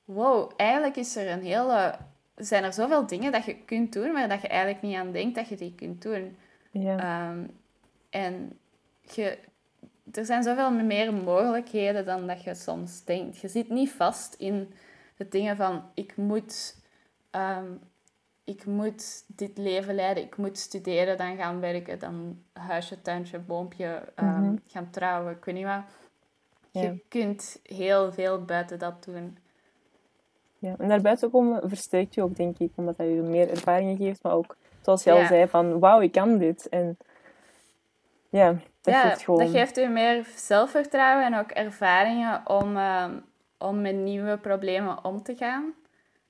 Speaker 2: Wow, eigenlijk is er een hele... Zijn er zoveel dingen dat je kunt doen, maar dat je eigenlijk niet aan denkt dat je die kunt doen.
Speaker 1: Ja.
Speaker 2: Ehm, en je, er zijn zoveel meer mogelijkheden dan dat je soms denkt. Je zit niet vast in de dingen van ik moet, ehm, ik moet dit leven leiden, ik moet studeren, dan gaan werken, dan huisje, tuintje, boompje, ehm,
Speaker 1: Mhm.
Speaker 2: gaan trouwen, ik weet niet wat.
Speaker 1: Ja.
Speaker 2: Je kunt heel veel buiten dat doen.
Speaker 1: Ja, en daarbuiten komen versterkt je ook, denk ik, omdat dat je meer ervaringen geeft, maar ook, zoals je al zei, van wauw, ik kan dit. En ja, dat
Speaker 2: ja,
Speaker 1: geeft gewoon...
Speaker 2: dat geeft u meer zelfvertrouwen en ook ervaringen om, ehm, om met nieuwe problemen om te gaan.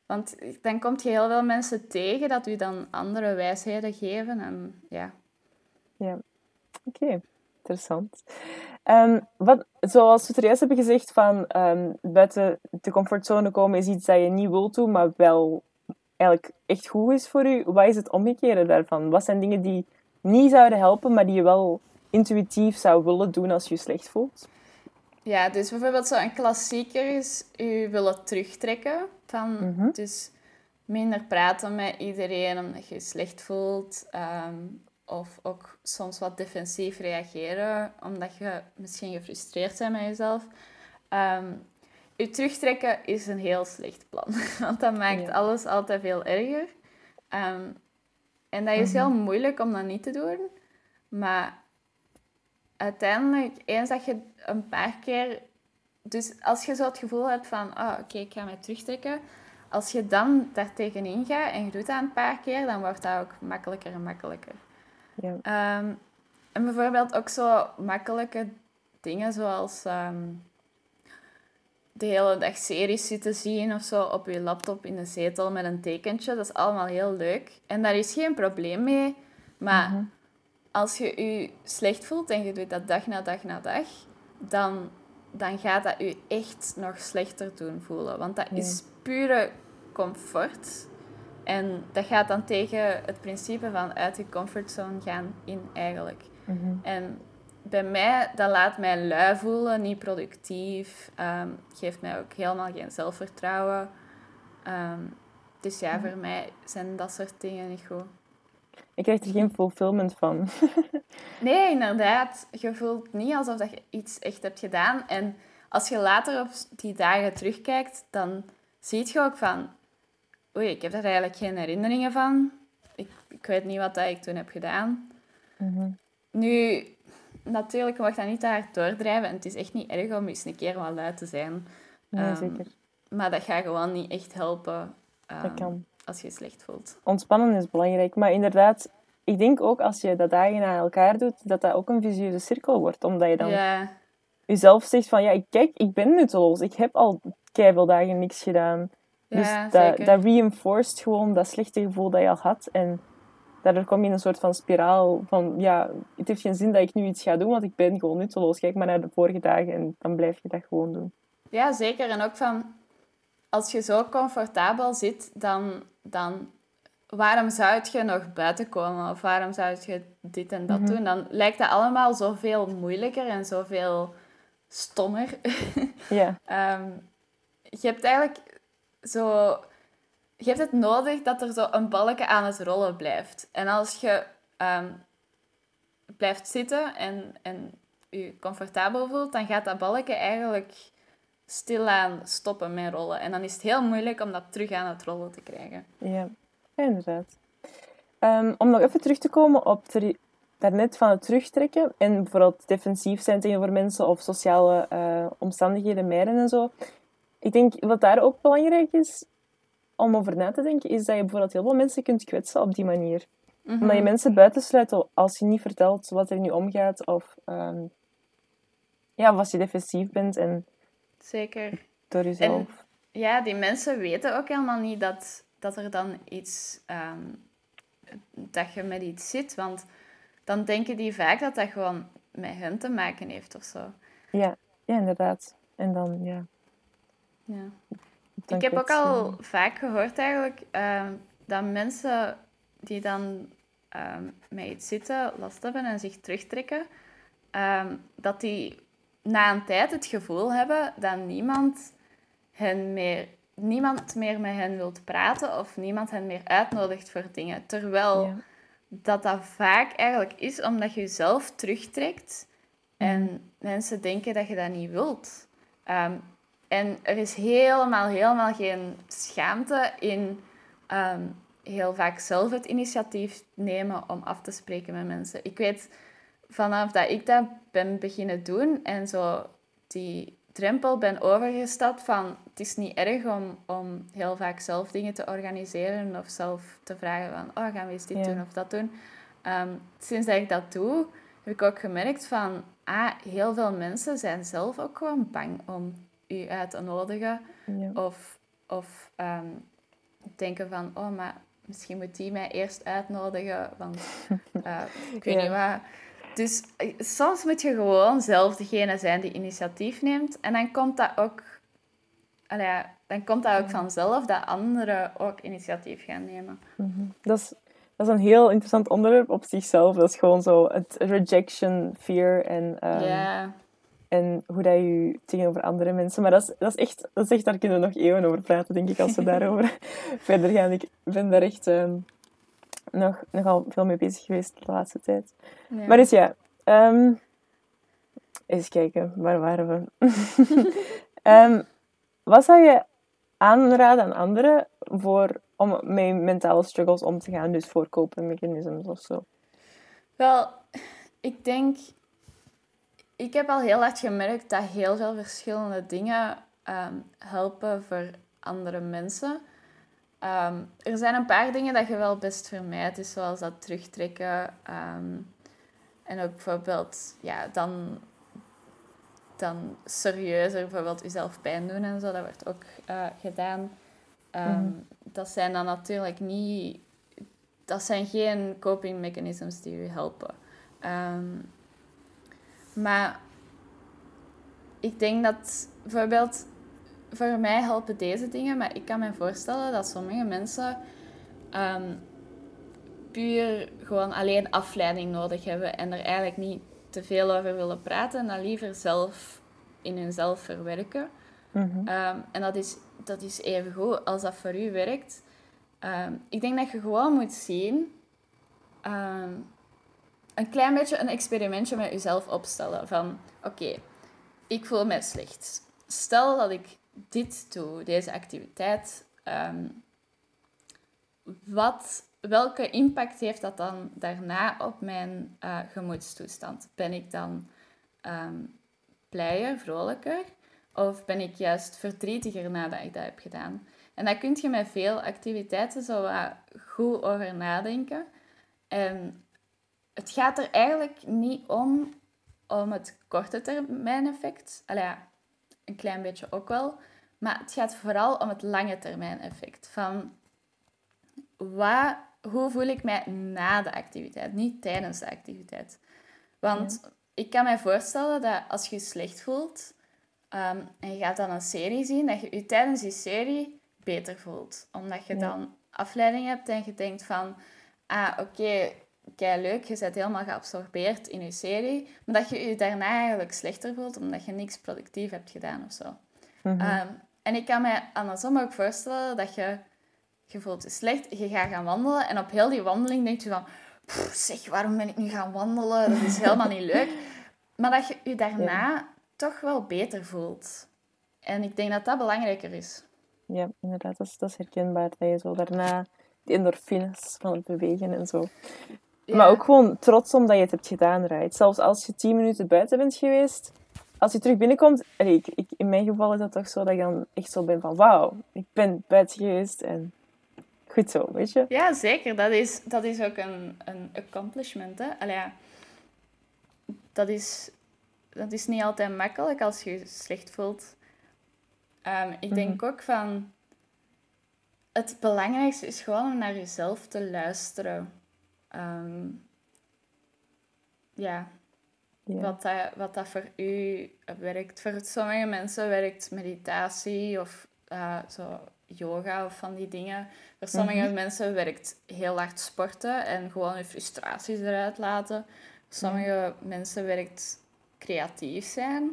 Speaker 2: Want dan kom je heel veel mensen tegen dat u dan andere wijsheden geven. En ja,
Speaker 1: Oké, interessant. Ehm, wat, zoals we het er juist hebben gezegd, van ehm, buiten de comfortzone komen is iets dat je niet wilt doen, maar wel eigenlijk echt goed is voor u. Wat is het omgekeerde daarvan? Wat zijn dingen die niet zouden helpen, maar die je wel intuïtief zou willen doen als je je slecht voelt?
Speaker 2: Ja dus bijvoorbeeld zo'n klassieker is u willen terugtrekken. Van,
Speaker 1: Mhm.
Speaker 2: Dus minder praten met iedereen omdat je je slecht voelt. ehm, of ook soms wat defensief reageren omdat je misschien gefrustreerd bent met jezelf. Ehm je terugtrekken is een heel slecht plan. <laughs> Want dat maakt
Speaker 1: Ja.
Speaker 2: alles altijd veel erger. Ehm, en dat is heel moeilijk om dat niet te doen. Maar uiteindelijk, eens dat je een paar keer... Dus als je zo het gevoel hebt van... Oh, oké, ik ga mij terugtrekken. Als je dan daar tegenin gaat en je doet dat een paar keer, dan wordt dat ook makkelijker en makkelijker.
Speaker 1: Ja.
Speaker 2: Ehm, en bijvoorbeeld ook zo makkelijke dingen zoals ehm, de hele dag series zitten zien of zo op je laptop in de zetel met een tekentje. Dat is allemaal heel leuk. En daar is geen probleem mee. Maar
Speaker 1: Mhm.
Speaker 2: Als je je slecht voelt en je doet dat dag na dag na dag, dan, dan gaat dat je echt nog slechter doen voelen. Want dat
Speaker 1: Ja.
Speaker 2: is pure comfort. En dat gaat dan tegen het principe van uit je comfortzone gaan in eigenlijk.
Speaker 1: Mhm.
Speaker 2: En bij mij, dat laat mij lui voelen, niet productief. ehm, geeft mij ook helemaal geen zelfvertrouwen. Ehm, dus ja, voor mij zijn dat soort dingen niet goed.
Speaker 1: Ik krijg er geen fulfillment van. <laughs>
Speaker 2: Nee, inderdaad. Je voelt niet alsof dat je iets echt hebt gedaan. En als je later op die dagen terugkijkt, dan zie je ook van... Oei, ik heb daar eigenlijk geen herinneringen van. Ik, ik weet niet wat dat ik toen heb gedaan.
Speaker 1: Mhm.
Speaker 2: Nu, natuurlijk mag dat niet te hard doordrijven. En het is echt niet erg om eens een keer wat lui te zijn.
Speaker 1: Nee,
Speaker 2: Ehm,
Speaker 1: zeker.
Speaker 2: Maar dat gaat gewoon niet echt helpen
Speaker 1: Dat
Speaker 2: ehm,
Speaker 1: kan.
Speaker 2: Als je je slecht voelt.
Speaker 1: Ontspannen is belangrijk. Maar inderdaad, ik denk ook als je dat dagen na elkaar doet, dat dat ook een visieuze cirkel wordt. Omdat je dan
Speaker 2: Ja,
Speaker 1: jezelf zegt van, ja, kijk, ik ben nutteloos. Ik heb al veel dagen niks gedaan. dus
Speaker 2: Ja,
Speaker 1: dat, dat reinforced gewoon dat slechte gevoel dat je al had. En daardoor kom je in een soort van spiraal van, ja, het heeft geen zin dat ik nu iets ga doen, want ik ben gewoon nutteloos. Kijk maar naar de vorige dagen en dan blijf je dat gewoon doen.
Speaker 2: Ja, zeker. En ook van, als je zo comfortabel zit, dan, dan waarom zou je nog buiten komen? Of waarom zou je dit en dat doen? Dan lijkt dat allemaal zoveel moeilijker en zoveel stommer.
Speaker 1: Ja, <laughs>
Speaker 2: Ehm, je hebt eigenlijk zo... Je hebt het nodig dat er zo een balken aan het rollen blijft. En als je ehm, blijft zitten en, en je comfortabel voelt, dan gaat dat balken eigenlijk stilaan stoppen met rollen. En dan is het heel moeilijk om dat terug aan het rollen te krijgen.
Speaker 1: ja. inderdaad. Ehm, om nog even terug te komen op ter- daarnet van het terugtrekken en bijvoorbeeld defensief zijn tegenover mensen of sociale eh, omstandigheden mijden en zo. Ik denk wat daar ook belangrijk is om over na te denken, is dat je bijvoorbeeld heel veel mensen kunt kwetsen op die manier.
Speaker 2: Mhm.
Speaker 1: Omdat je mensen buitensluit als je niet vertelt wat er nu omgaat of, ehm, ja, of als je defensief bent en
Speaker 2: Zeker.
Speaker 1: door jezelf.
Speaker 2: Ja, die mensen weten ook helemaal niet dat, dat er dan iets... ehm, dat je met iets zit. Want dan denken die vaak dat dat gewoon met hen te maken heeft of zo.
Speaker 1: Ja, ja, inderdaad. En dan, ja.
Speaker 2: Ja.
Speaker 1: dan
Speaker 2: ik heb ook al vaak gehoord eigenlijk ehm, dat mensen die dan ehm, met iets zitten, last hebben en zich terugtrekken, dat die na een tijd het gevoel hebben dat niemand, hen meer, niemand meer met hen wilt praten of niemand hen meer uitnodigt voor dingen. Terwijl
Speaker 1: Ja.
Speaker 2: dat dat vaak eigenlijk is omdat je jezelf terugtrekt en mensen denken dat je dat niet wilt. Ehm, en er is helemaal, helemaal geen schaamte in ehm, heel vaak zelf het initiatief nemen om af te spreken met mensen. Ik weet vanaf dat ik dat ben beginnen doen en zo die drempel ben overgestapt van het is niet erg om, om heel vaak zelf dingen te organiseren of zelf te vragen van oh, gaan we eens dit
Speaker 1: Ja.
Speaker 2: doen of dat doen. Ehm, sinds dat ik dat doe, heb ik ook gemerkt van ah, heel veel mensen zijn zelf ook gewoon bang om u uit te nodigen
Speaker 1: Ja.
Speaker 2: of, of ehm, denken van, oh, maar misschien moet die mij eerst uitnodigen, want <laughs> eh, ik weet
Speaker 1: Ja.
Speaker 2: niet wat. Dus eh, soms moet je gewoon zelf degene zijn die initiatief neemt. En dan komt dat ook, allee, dan komt dat ook vanzelf dat anderen ook initiatief gaan nemen.
Speaker 1: Dat is, dat is een heel interessant onderwerp op zichzelf. Dat is gewoon zo het rejection, fear en, ehm, en hoe dat je tegenover andere mensen... Maar dat is, dat, is echt, dat is echt, daar kunnen we nog eeuwen over praten, denk ik, als we <laughs> daarover <laughs> verder gaan. Ik ben daar echt ehm, nog, nogal veel mee bezig geweest de laatste tijd.
Speaker 2: ja.
Speaker 1: Maar dus ja, ehm, eens kijken, waar waren we? <laughs> Ehm, wat zou je aanraden aan anderen voor, om met mentale struggles om te gaan? Dus voor copingmechanismes of zo.
Speaker 2: Wel, ik denk... Ik heb al heel hard gemerkt dat heel veel verschillende dingen ehm, helpen voor andere mensen. Ehm, er zijn een paar dingen dat je wel best vermijdt, dus zoals dat terugtrekken. ehm, en ook bijvoorbeeld, ja, dan, dan serieuzer bijvoorbeeld jezelf pijn doen en zo. Dat wordt ook eh, gedaan. Ehm, Dat zijn dan natuurlijk niet... Dat zijn geen coping mechanisms die je helpen. Maar ik denk dat bijvoorbeeld voor mij helpen deze dingen, maar ik kan me voorstellen dat sommige mensen ehm, puur gewoon alleen afleiding nodig hebben en er eigenlijk niet te veel over willen praten en dat liever zelf in hunzelf verwerken.
Speaker 1: Mhm.
Speaker 2: Ehm, en dat is, dat is even goed als dat voor u werkt. Ehm, ik denk dat je gewoon moet zien, een klein beetje een experimentje met jezelf opstellen. Van, oké, ik voel me slecht. Stel dat ik dit doe, deze activiteit. ehm, wat, welke impact heeft dat dan daarna op mijn eh, gemoedstoestand? Ben ik dan ehm, blijer, vrolijker? Of ben ik juist verdrietiger nadat ik dat heb gedaan? En daar kun je met veel activiteiten zo wat goed over nadenken. En het gaat er eigenlijk niet om, om het korte termijn effect. Een klein beetje ook wel. Maar het gaat vooral om het lange termijn effect. Van wat, hoe voel ik mij na de activiteit, niet tijdens de activiteit. Want ik kan mij voorstellen dat als je je slecht voelt ehm, en je gaat dan een serie zien, dat je je tijdens die serie beter voelt. Omdat je dan afleiding hebt en je denkt van, ah oké, kei leuk, je bent helemaal geabsorbeerd in je serie, maar dat je je daarna eigenlijk slechter voelt omdat je niks productief hebt gedaan of zo.
Speaker 1: Mhm.
Speaker 2: Ehm, en ik kan me andersom ook voorstellen dat je, je voelt je slecht, je gaat gaan wandelen en op heel die wandeling denk je van, "Pff, zeg, waarom ben ik nu gaan wandelen? Dat is helemaal niet leuk. <laughs> Maar dat je je daarna toch wel beter voelt. En ik denk dat dat belangrijker is.
Speaker 1: Ja, inderdaad, dat is, dat is herkenbaar. Dat je zo daarna die endorfines van het bewegen en zo.
Speaker 2: Ja.
Speaker 1: Maar ook gewoon trots omdat je het hebt gedaan, right? Zelfs als je tien minuten buiten bent geweest, als je terug binnenkomt... allee, ik, ik, in mijn geval is dat toch zo dat ik dan echt zo ben van... Wauw, ik ben buiten geweest en goed zo, weet je?
Speaker 2: Ja, zeker. Dat is, dat is ook een, een accomplishment. Hè? Allee, ja. dat, is, dat is niet altijd makkelijk als je je slecht voelt. Ehm, ik denk ook van... Het belangrijkste is gewoon om naar jezelf te luisteren. Ehm, ja,
Speaker 1: Ja.
Speaker 2: wat, dat, wat dat voor u werkt. Voor sommige mensen werkt meditatie of eh, zo yoga of van die dingen. Voor sommige mensen werkt heel hard sporten en gewoon je frustraties eruit laten. Voor sommige mensen werkt creatief zijn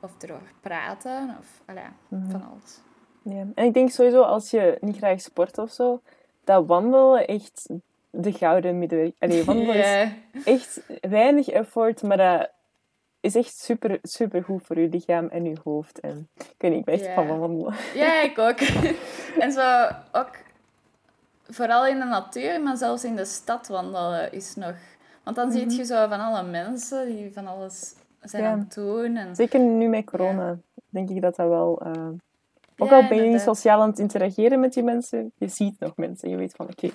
Speaker 2: of erover praten of allee, van alles.
Speaker 1: Ja. En ik denk sowieso, als je niet graag sport of zo, dat wandelen echt de gouden middenweg... Allee, wandelen is echt weinig effort, maar dat is echt super, super goed voor je lichaam en je hoofd. En ik weet niet, ik ben echt
Speaker 2: Ja.
Speaker 1: van wandelen.
Speaker 2: Ja, <laughs> ik ook. <laughs> en zo ook vooral in de natuur, maar zelfs in de stad wandelen is nog. Want dan zie je zo van alle mensen die van alles zijn
Speaker 1: Ja.
Speaker 2: aan het doen. En...
Speaker 1: Zeker nu met corona, denk ik dat dat wel... eh, ook
Speaker 2: Ja,
Speaker 1: al ben je niet sociaal aan het interageren met die mensen, je ziet nog mensen. Je weet van, oké,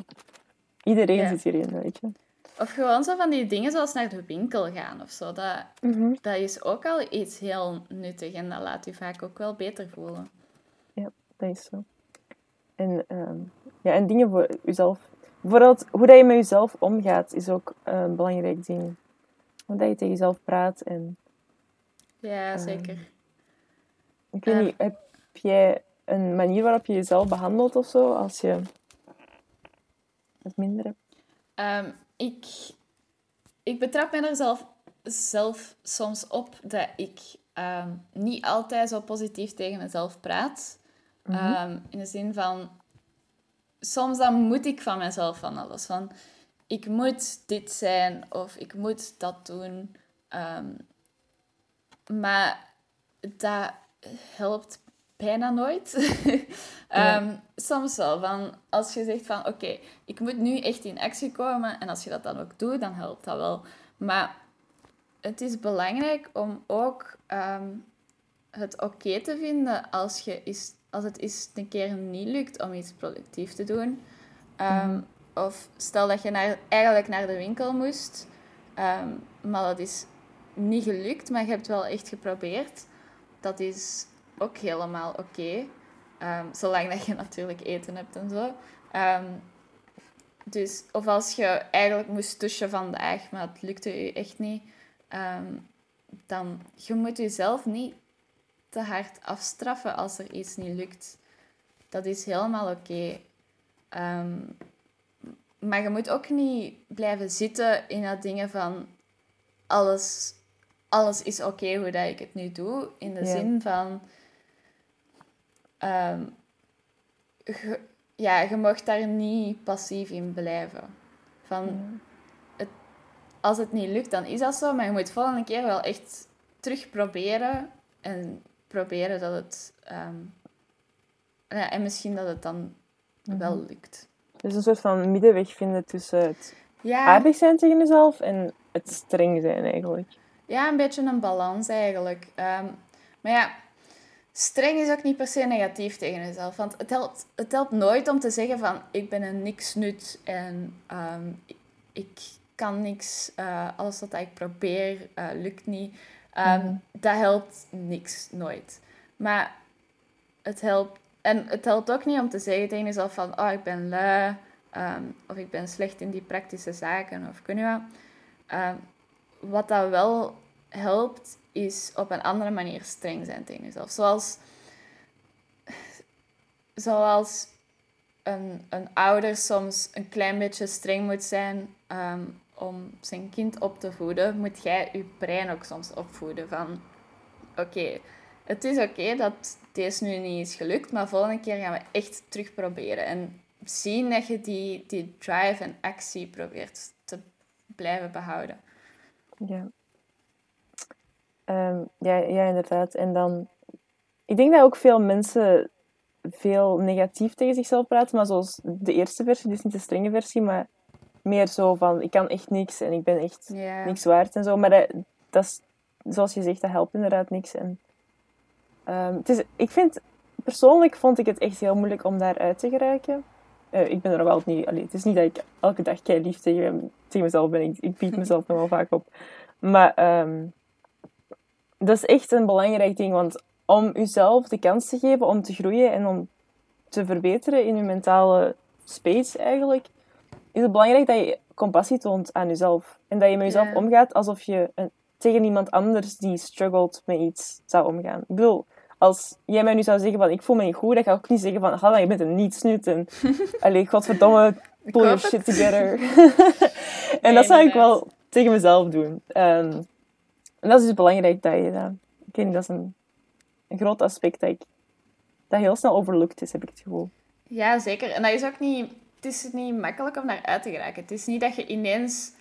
Speaker 1: iedereen
Speaker 2: Ja.
Speaker 1: zit hierin, weet je.
Speaker 2: Of gewoon zo van die dingen zoals naar de winkel gaan of zo. Dat,
Speaker 1: Mhm.
Speaker 2: dat is ook al iets heel nuttig en dat laat je vaak ook wel beter voelen.
Speaker 1: Dat is zo. En, ehm, ja, en dingen voor jezelf. Bijvoorbeeld, hoe dat je met jezelf omgaat, is ook een belangrijk ding. Hoe dat je tegen jezelf praat. En,
Speaker 2: Ja, zeker.
Speaker 1: ik weet niet, heb jij een manier waarop je jezelf behandelt of zo, als je het minder?
Speaker 2: Ehm, ik, ik betrap me er zelf, zelf soms op dat ik ehm, niet altijd zo positief tegen mezelf praat. Ehm, in de zin van, soms dan moet ik van mezelf van alles. Van, ik moet dit zijn of ik moet dat doen. Maar dat helpt bijna nooit. <laughs> Ehm, Soms wel. Van, als je zegt van oké, ik moet nu echt in actie komen en als je dat dan ook doet, dan helpt dat wel. Maar het is belangrijk om ook ehm, het oké te vinden als, je is, als het eens een keer niet lukt om iets productief te doen. Ehm, Of stel dat je naar, eigenlijk naar de winkel moest, maar dat is niet gelukt, maar je hebt wel echt geprobeerd. Dat is ook helemaal oké. Ehm, zolang dat je <laughs> natuurlijk eten hebt en zo. Ehm, dus, of als je eigenlijk moest douchen vandaag, maar het lukte je echt niet. ehm, dan je moet jezelf niet te hard afstraffen als er iets niet lukt. Dat is helemaal oké. Maar je moet ook niet blijven zitten in dat dingen van alles, alles is oké hoe dat ik het nu doe. In de
Speaker 1: Ja.
Speaker 2: zin van... ehm, je- ja, je mag daar niet passief in blijven. Van, het, als het niet lukt, dan is dat zo. Maar je moet volgende keer wel echt terug proberen. En proberen dat het... ehm, ja, en misschien dat het dan wel lukt.
Speaker 1: Dus een soort van middenweg vinden tussen het
Speaker 2: Ja,
Speaker 1: aardig zijn tegen jezelf en het streng zijn eigenlijk.
Speaker 2: ja, een beetje een balans eigenlijk. Ehm, maar ja, streng is ook niet per se negatief tegen jezelf. Want het helpt, het helpt nooit om te zeggen van ik ben een niks nut en ehm, ik, ik kan niks, eh, alles wat ik probeer eh, lukt niet. Ehm, Dat helpt niks, nooit. Maar het helpt. En het helpt ook niet om te zeggen tegen jezelf van, oh, ik ben lui, ehm, of ik ben slecht in die praktische zaken, of kun je wat. Wat dat wel helpt, is op een andere manier streng zijn tegen jezelf. Zoals, zoals een, een ouder soms een klein beetje streng moet zijn ehm, om zijn kind op te voeden, moet jij je brein ook soms opvoeden van oké, het is oké dat deze nu niet is gelukt, maar volgende keer gaan we echt terug proberen. En zien dat je die, die drive en actie probeert te blijven behouden.
Speaker 1: Ja. Um, ja, ja, inderdaad. En dan... Ik denk dat ook veel mensen veel negatief tegen zichzelf praten, maar zoals de eerste versie, dus niet de strenge versie, maar meer zo van, ik kan echt niks en ik ben echt niks waard en zo. Maar dat, dat is, zoals je zegt, dat helpt inderdaad niks. En, um, het is, ik vind, persoonlijk vond ik het echt heel moeilijk om daaruit te geraken. Uh, ik ben er altijd niet... Allee, het is niet dat ik elke dag kei lief tegen, tegen mezelf ben. Ik, ik bied mezelf nog wel vaak op. Maar um, dat is echt een belangrijk ding. Want om jezelf de kans te geven om te groeien en om te verbeteren in je mentale space eigenlijk, is het belangrijk dat je compassie toont aan jezelf. En dat je met jezelf omgaat alsof je een, tegen iemand anders die struggelt met iets zou omgaan. Ik bedoel, als jij mij nu zou zeggen van ik voel me niet goed, dan ga ik ook niet zeggen van Hanna, je bent een nietsnut en <laughs> allee, godverdomme, pull your shit together. <laughs> en dat zou ik wel tegen mezelf doen. Um, en dat is dus belangrijk dat je dat... Ik niet, dat is een, een groot aspect dat, ik, dat heel snel overlooked is, heb ik het gevoel.
Speaker 2: Ja, zeker. En dat is ook niet... Het is niet makkelijk om naar uit te geraken. Het is niet dat je ineens...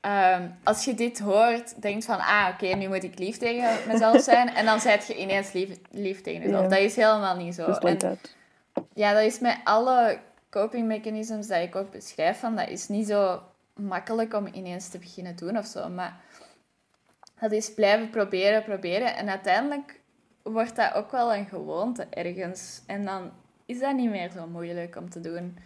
Speaker 2: Ehm, als je dit hoort, denkt van... Ah, oké, nu moet ik lief tegen mezelf <laughs> zijn. en dan zijt je ineens lief, lief tegen jezelf. Dat is helemaal niet zo. En, ja, dat is met alle coping mechanisms dat ik ook beschrijf. Van, dat is niet zo makkelijk om ineens te beginnen doen of zo. Maar dat is blijven proberen, proberen. En uiteindelijk wordt dat ook wel een gewoonte ergens. En dan is dat niet meer zo moeilijk om te doen.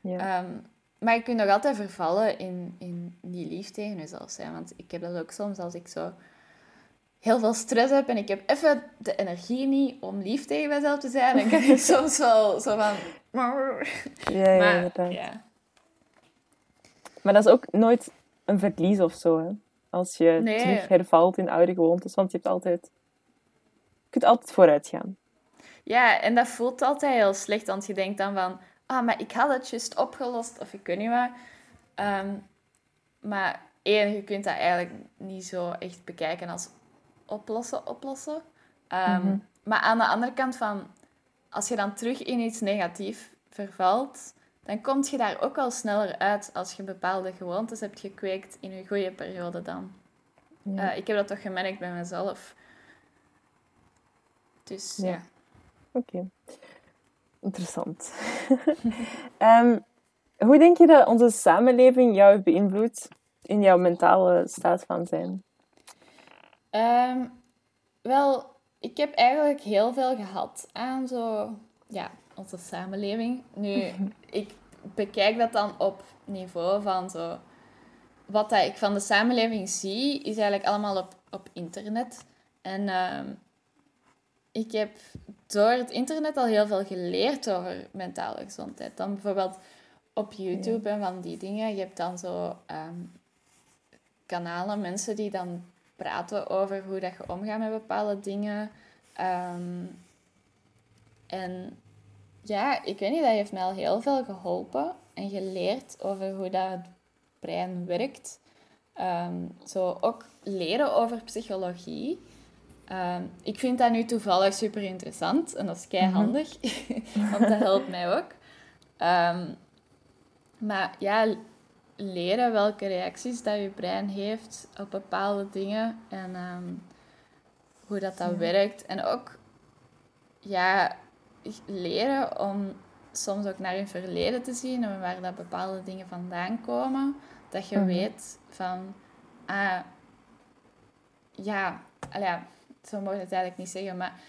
Speaker 2: Ja. Ehm, maar je kunt nog altijd vervallen in, in niet lief tegen jezelf zijn. Want ik heb dat ook soms als ik zo heel veel stress heb en ik heb even de energie niet om lief tegen mezelf te zijn. Dan kan ik <laughs> soms wel zo van...
Speaker 1: Ja, ja, maar, ja. Maar dat is ook nooit een verlies of zo, hè? Als je terug hervalt in oude gewoontes. Want je hebt altijd... Je kunt altijd vooruit gaan.
Speaker 2: Ja, en dat voelt altijd heel slecht. Want je denkt dan van... Ah, maar ik had het juist opgelost. Of ik weet niet wat. Ehm, maar één, je kunt dat eigenlijk niet zo echt bekijken als oplossen, oplossen. Ehm, mhm. Maar aan de andere kant van... Als je dan terug in iets negatief vervalt dan kom je daar ook al sneller uit als je bepaalde gewoontes hebt gekweekt in een goede periode dan. Ja. Eh, ik heb dat toch gemerkt bij mezelf. Dus ja.
Speaker 1: Oké. Interessant. <laughs> Ehm, hoe denk je dat onze samenleving jou beïnvloedt in jouw mentale staat van zijn?
Speaker 2: Ehm, wel, ik heb eigenlijk heel veel gehad aan zo, ja, onze samenleving. Nu, <laughs> ik bekijk dat dan op niveau van zo... Wat dat ik van de samenleving zie, is eigenlijk allemaal op, op internet. En uh, ik heb door het internet al heel veel geleerd over mentale gezondheid. Dan bijvoorbeeld op YouTube en van die dingen. Je hebt dan zo um, kanalen, mensen die dan praten over hoe dat je omgaat met bepaalde dingen. Um, en ja, ik weet niet, dat heeft mij al heel veel geholpen en geleerd over hoe dat het brein werkt. Ehm, zo ook leren over psychologie. Ehm, ik vind dat nu toevallig super interessant en dat is handig, mhm. <laughs> want dat helpt mij ook. Ehm, maar ja, leren welke reacties dat je brein heeft op bepaalde dingen en hoe dat, dat werkt. En ook ja, leren om soms ook naar je verleden te zien en waar dat bepaalde dingen vandaan komen. Dat je mhm. weet van, ah, ja, ja, zo mogen het eigenlijk niet zeggen, maar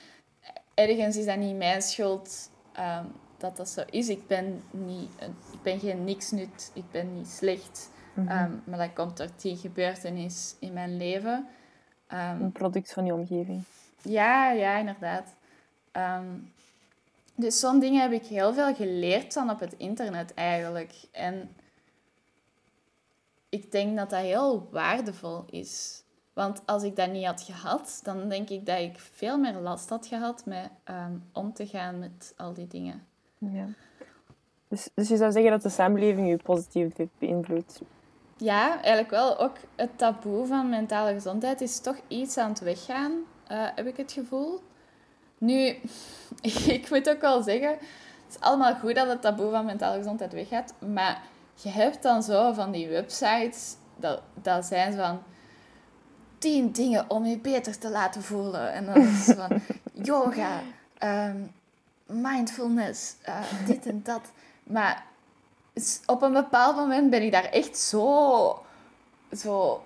Speaker 2: ergens is dat niet mijn schuld um, dat dat zo is. Ik ben, niet, ik ben geen niks nut, ik ben niet slecht. Mhm. Ehm, maar dat komt door die gebeurtenis in mijn leven.
Speaker 1: Um, een product van je omgeving.
Speaker 2: Ja, ja, inderdaad. Ehm, dus zo'n dingen heb ik heel veel geleerd dan op het internet eigenlijk. En ik denk dat dat heel waardevol is. Want als ik dat niet had gehad, dan denk ik dat ik veel meer last had gehad met ehm, om te gaan met al die dingen.
Speaker 1: Ja. Dus, dus je zou zeggen dat de samenleving je positief heeft beïnvloed?
Speaker 2: Ja, eigenlijk wel. Ook het taboe van mentale gezondheid is toch iets aan het weggaan, uh, heb ik het gevoel. Nu, <laughs> ik moet ook wel zeggen, het is allemaal goed dat het taboe van mentale gezondheid weggaat, maar je hebt dan zo van die websites, dat, dat zijn van tien dingen om je beter te laten voelen. En dan is het van <laughs> yoga, ehm, mindfulness, uh, dit en dat. Maar op een bepaald moment ben ik daar echt zo, zo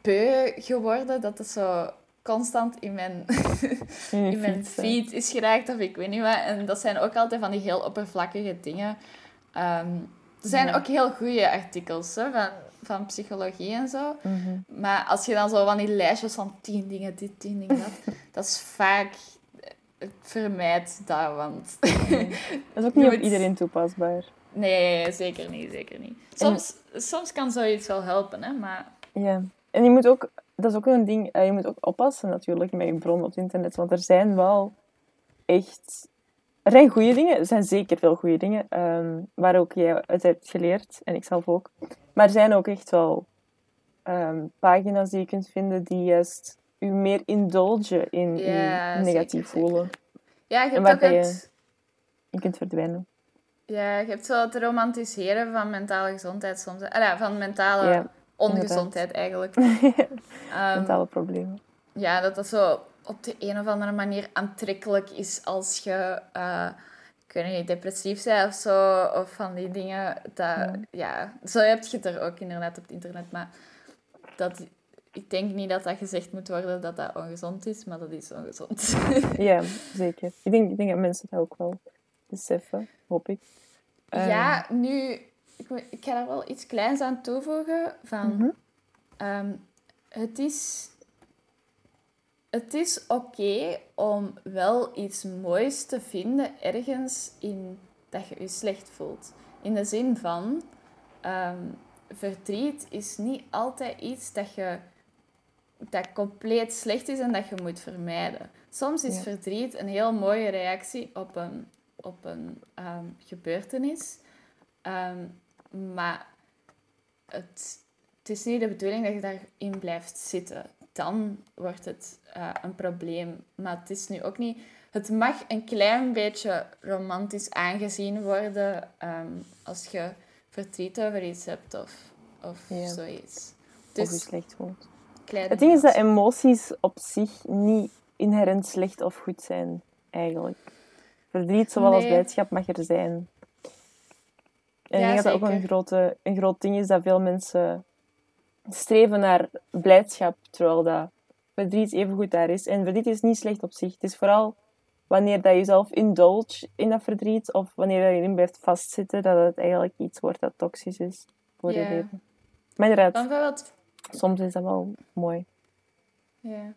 Speaker 2: beu geworden dat het zo constant in mijn, <laughs> in mijn feed is geraakt of ik weet niet wat. En dat zijn ook altijd van die heel oppervlakkige dingen. Um, er zijn ook heel goede artikels hè, van, van psychologie en zo.
Speaker 1: Mhm.
Speaker 2: Maar als je dan zo van die lijstjes van tien dingen, dit, tien dingen, dat, <laughs> dat is vaak... Vermijd dat, want...
Speaker 1: Dat is ook <laughs> niet op iedereen toepasbaar.
Speaker 2: Nee, zeker niet, zeker niet. Soms, soms kan zoiets wel helpen, hè, maar...
Speaker 1: Ja, en je moet ook... Dat is ook een ding, eh, je moet ook oppassen natuurlijk met je bron op het internet, want er zijn wel echt er zijn goede dingen, er zijn zeker veel goede dingen, um, waar ook jij uit hebt geleerd, en ik zelf ook. Maar er zijn ook echt wel um, pagina's die je kunt vinden die juist u meer indulgen in ja, je negatief voelen.
Speaker 2: Ja, je hebt ook het...
Speaker 1: je, je kunt verdwijnen.
Speaker 2: Ja, je hebt zo het romantiseren van mentale gezondheid soms. Ah, van mentale ja, ongezondheid eigenlijk. <laughs> um,
Speaker 1: mentale problemen.
Speaker 2: Ja, dat dat zo op de een of andere manier aantrekkelijk is als je uh, ik niet, depressief bent of zo, of van die dingen. Dat, ja. zo heb je het er ook inderdaad op het internet. Maar dat, ik denk niet dat dat gezegd moet worden dat dat ongezond is, maar dat is ongezond. <laughs>
Speaker 1: ja, <laughs> zeker. Ik denk, ik denk dat mensen dat ook wel beseffen, hoop ik.
Speaker 2: Ja, ehm. nu, ik, ik ga daar wel iets kleins aan toevoegen. Van, mhm. ehm, het is het is oké om wel iets moois te vinden ergens in dat je je slecht voelt. In de zin van, ehm, verdriet is niet altijd iets dat je dat compleet slecht is en dat je moet vermijden. Soms is verdriet een heel mooie reactie op een, op een ehm, gebeurtenis. Maar het, het is niet de bedoeling dat je daarin blijft zitten dan wordt het uh, een probleem. Maar het is nu ook niet... Het mag een klein beetje romantisch aangezien worden um, als je verdriet over iets hebt of, of ja. zoiets.
Speaker 1: Dus, of je slecht voelt. Het ding is dat emoties op zich niet inherent slecht of goed zijn, eigenlijk. Verdriet, zowel als blijdschap, mag er zijn. En ja, ik denk dat ook een, grote, een groot ding is dat veel mensen streven naar blijdschap, terwijl dat verdriet even goed daar is. En verdriet is niet slecht op zich. Het is vooral wanneer dat je jezelf indulge in dat verdriet, of wanneer je erin blijft vastzitten, dat het eigenlijk iets wordt dat toxisch is voor je leven. Maar inderdaad, soms is dat wel mooi.
Speaker 2: Ja.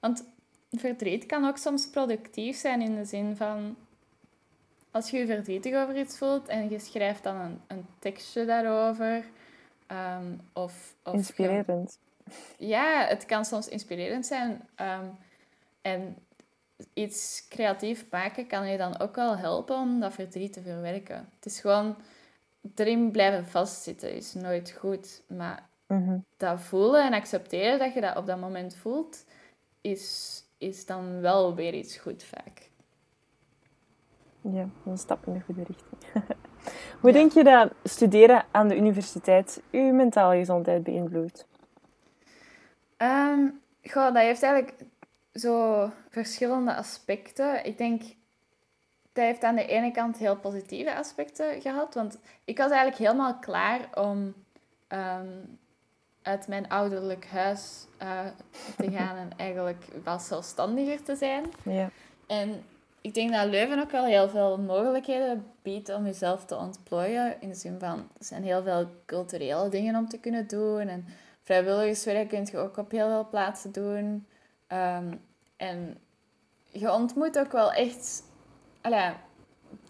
Speaker 2: Want verdriet kan ook soms productief zijn in de zin van... Als je je verdrietig over iets voelt en je schrijft dan een, een tekstje daarover Um, of, of,
Speaker 1: inspirerend.
Speaker 2: Ja, het kan soms inspirerend zijn. Um, en iets creatief maken kan je dan ook wel helpen om dat verdriet te verwerken. Het is gewoon erin blijven vastzitten is nooit goed. Maar
Speaker 1: mhm.
Speaker 2: dat voelen en accepteren dat je dat op dat moment voelt, is, is dan wel weer iets goed vaak.
Speaker 1: Ja, een stap in de goede richting. <laughs> Hoe denk je dat studeren aan de universiteit uw mentale gezondheid beïnvloedt?
Speaker 2: Um, goh, dat heeft eigenlijk zo verschillende aspecten. Ik denk dat heeft aan de ene kant heel positieve aspecten gehad. Want ik was eigenlijk helemaal klaar om ehm, uit mijn ouderlijk huis uh, te gaan en <laughs> eigenlijk wel zelfstandiger te zijn.
Speaker 1: Ja.
Speaker 2: En ik denk dat Leuven ook wel heel veel mogelijkheden biedt om jezelf te ontplooien. In de zin van, er zijn heel veel culturele dingen om te kunnen doen. En vrijwilligerswerk kun je ook op heel veel plaatsen doen. Ehm, en je ontmoet ook wel echt... Allee,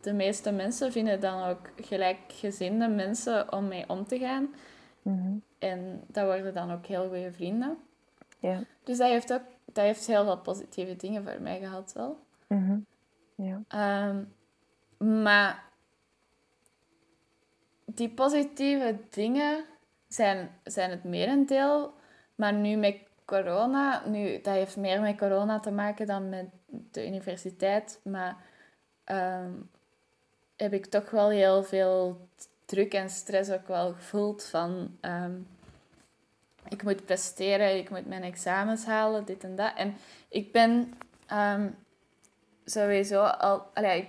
Speaker 2: de meeste mensen vinden dan ook gelijkgezinde mensen om mee om te gaan.
Speaker 1: Mhm.
Speaker 2: En dat worden dan ook heel goede vrienden.
Speaker 1: Ja.
Speaker 2: Dus dat heeft ook dat heeft heel veel positieve dingen voor mij gehad wel.
Speaker 1: Mhm. Ja.
Speaker 2: Ehm, maar die positieve dingen zijn, zijn het merendeel. Maar nu met corona, nu, dat heeft meer met corona te maken dan met de universiteit. Maar ehm, heb ik toch wel heel veel druk en stress ook wel gevoeld van... ehm, ik moet presteren, ik moet mijn examens halen, dit en dat. En ik ben sowieso al... Allee, ik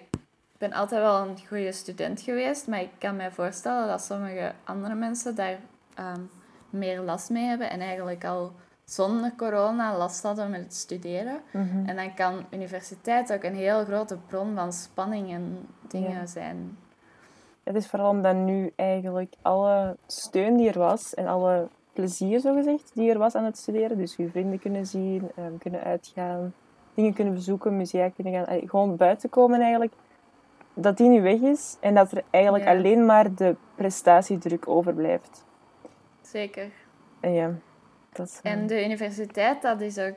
Speaker 2: ben altijd wel een goede student geweest, maar ik kan me voorstellen dat sommige andere mensen daar ehm, meer last mee hebben en eigenlijk al zonder corona last hadden met het studeren.
Speaker 1: Mhm.
Speaker 2: En dan kan universiteit ook een heel grote bron van spanning en dingen
Speaker 1: Ja.
Speaker 2: zijn.
Speaker 1: Het is vooral omdat nu eigenlijk alle steun die er was en alle plezier, zogezegd, die er was aan het studeren. Dus je vrienden kunnen zien, ehm, kunnen uitgaan, dingen kunnen bezoeken, musea kunnen gaan. allee, Gewoon buiten komen eigenlijk. Dat die nu weg is en dat er eigenlijk
Speaker 2: Ja.
Speaker 1: alleen maar de prestatiedruk overblijft.
Speaker 2: Zeker.
Speaker 1: En ja, dat is...
Speaker 2: En de universiteit, dat is ook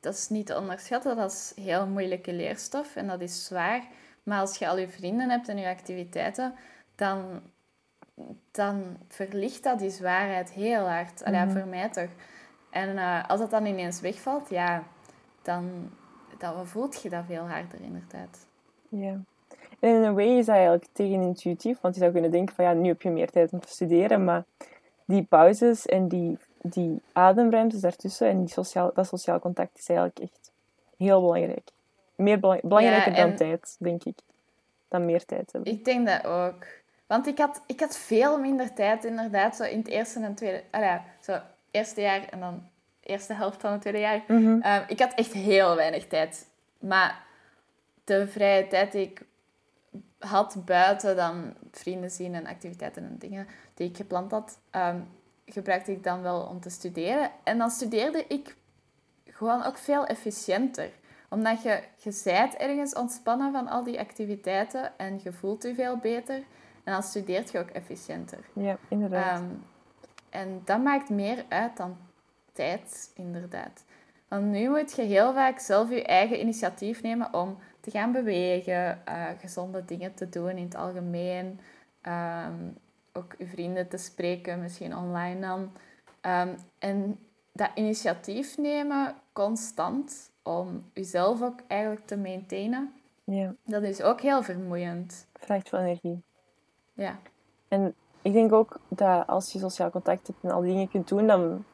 Speaker 2: dat is niet te onderschatten. Dat is heel moeilijke leerstof en dat is zwaar. Maar als je al je vrienden hebt en je activiteiten, dan, dan verlicht dat die zwaarheid heel hard. Allee,
Speaker 1: Mhm.
Speaker 2: voor mij toch. En eh, als dat dan ineens wegvalt, ja, dan, dan voelt je dat veel harder inderdaad.
Speaker 1: Ja. En in een way is dat eigenlijk tegenintuïtief, want je zou kunnen denken van ja, nu heb je meer tijd om te studeren, maar die pauzes en die, die ademruimtes daartussen en die sociaal, dat sociaal contact is eigenlijk echt heel belangrijk. Meer belang- belangrijker dan
Speaker 2: en-
Speaker 1: tijd, denk ik. Dan meer tijd hebben.
Speaker 2: Ik denk dat ook. Want ik had, ik had veel minder tijd inderdaad, zo in het eerste en tweede... Ah ja, zo eerste jaar en dan eerste helft van het tweede jaar.
Speaker 1: Mhm.
Speaker 2: Ehm, ik had echt heel weinig tijd. Maar de vrije tijd die ik had buiten dan vrienden zien en activiteiten en dingen die ik gepland had, ehm, gebruikte ik dan wel om te studeren. En dan studeerde ik gewoon ook veel efficiënter. Omdat je, je zijt ergens ontspannen van al die activiteiten en je voelt je veel beter. En dan studeert je ook efficiënter.
Speaker 1: Ja, inderdaad.
Speaker 2: Ehm, en dat maakt meer uit dan tijd, inderdaad. Want nu moet je heel vaak zelf je eigen initiatief nemen om te gaan bewegen, eh, gezonde dingen te doen in het algemeen. Ehm, ook je vrienden te spreken, misschien online dan. Ehm, en dat initiatief nemen constant om jezelf ook eigenlijk te maintainen,
Speaker 1: ja,
Speaker 2: dat is ook heel vermoeiend.
Speaker 1: vraagt veel energie.
Speaker 2: Ja,
Speaker 1: En ik denk ook dat als je sociaal contact hebt en al die dingen kunt doen, dan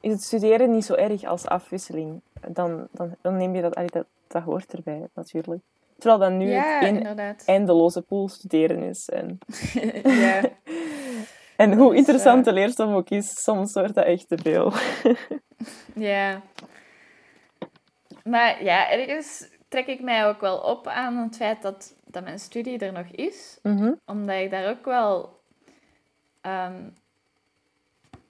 Speaker 1: is het studeren niet zo erg als afwisseling. Dan, dan, dan neem je dat, allee, dat, dat hoort erbij, natuurlijk. Terwijl dan nu
Speaker 2: ja
Speaker 1: het eindeloze pool studeren is. En, <laughs>
Speaker 2: ja. <laughs>
Speaker 1: en hoe
Speaker 2: is,
Speaker 1: interessant de leerstof ook is, soms wordt dat echt te veel. <laughs>
Speaker 2: Ja. Maar ja, ergens trek ik mij ook wel op aan het feit dat, dat mijn studie er nog is.
Speaker 1: Mhm.
Speaker 2: Omdat ik daar ook wel... ehm,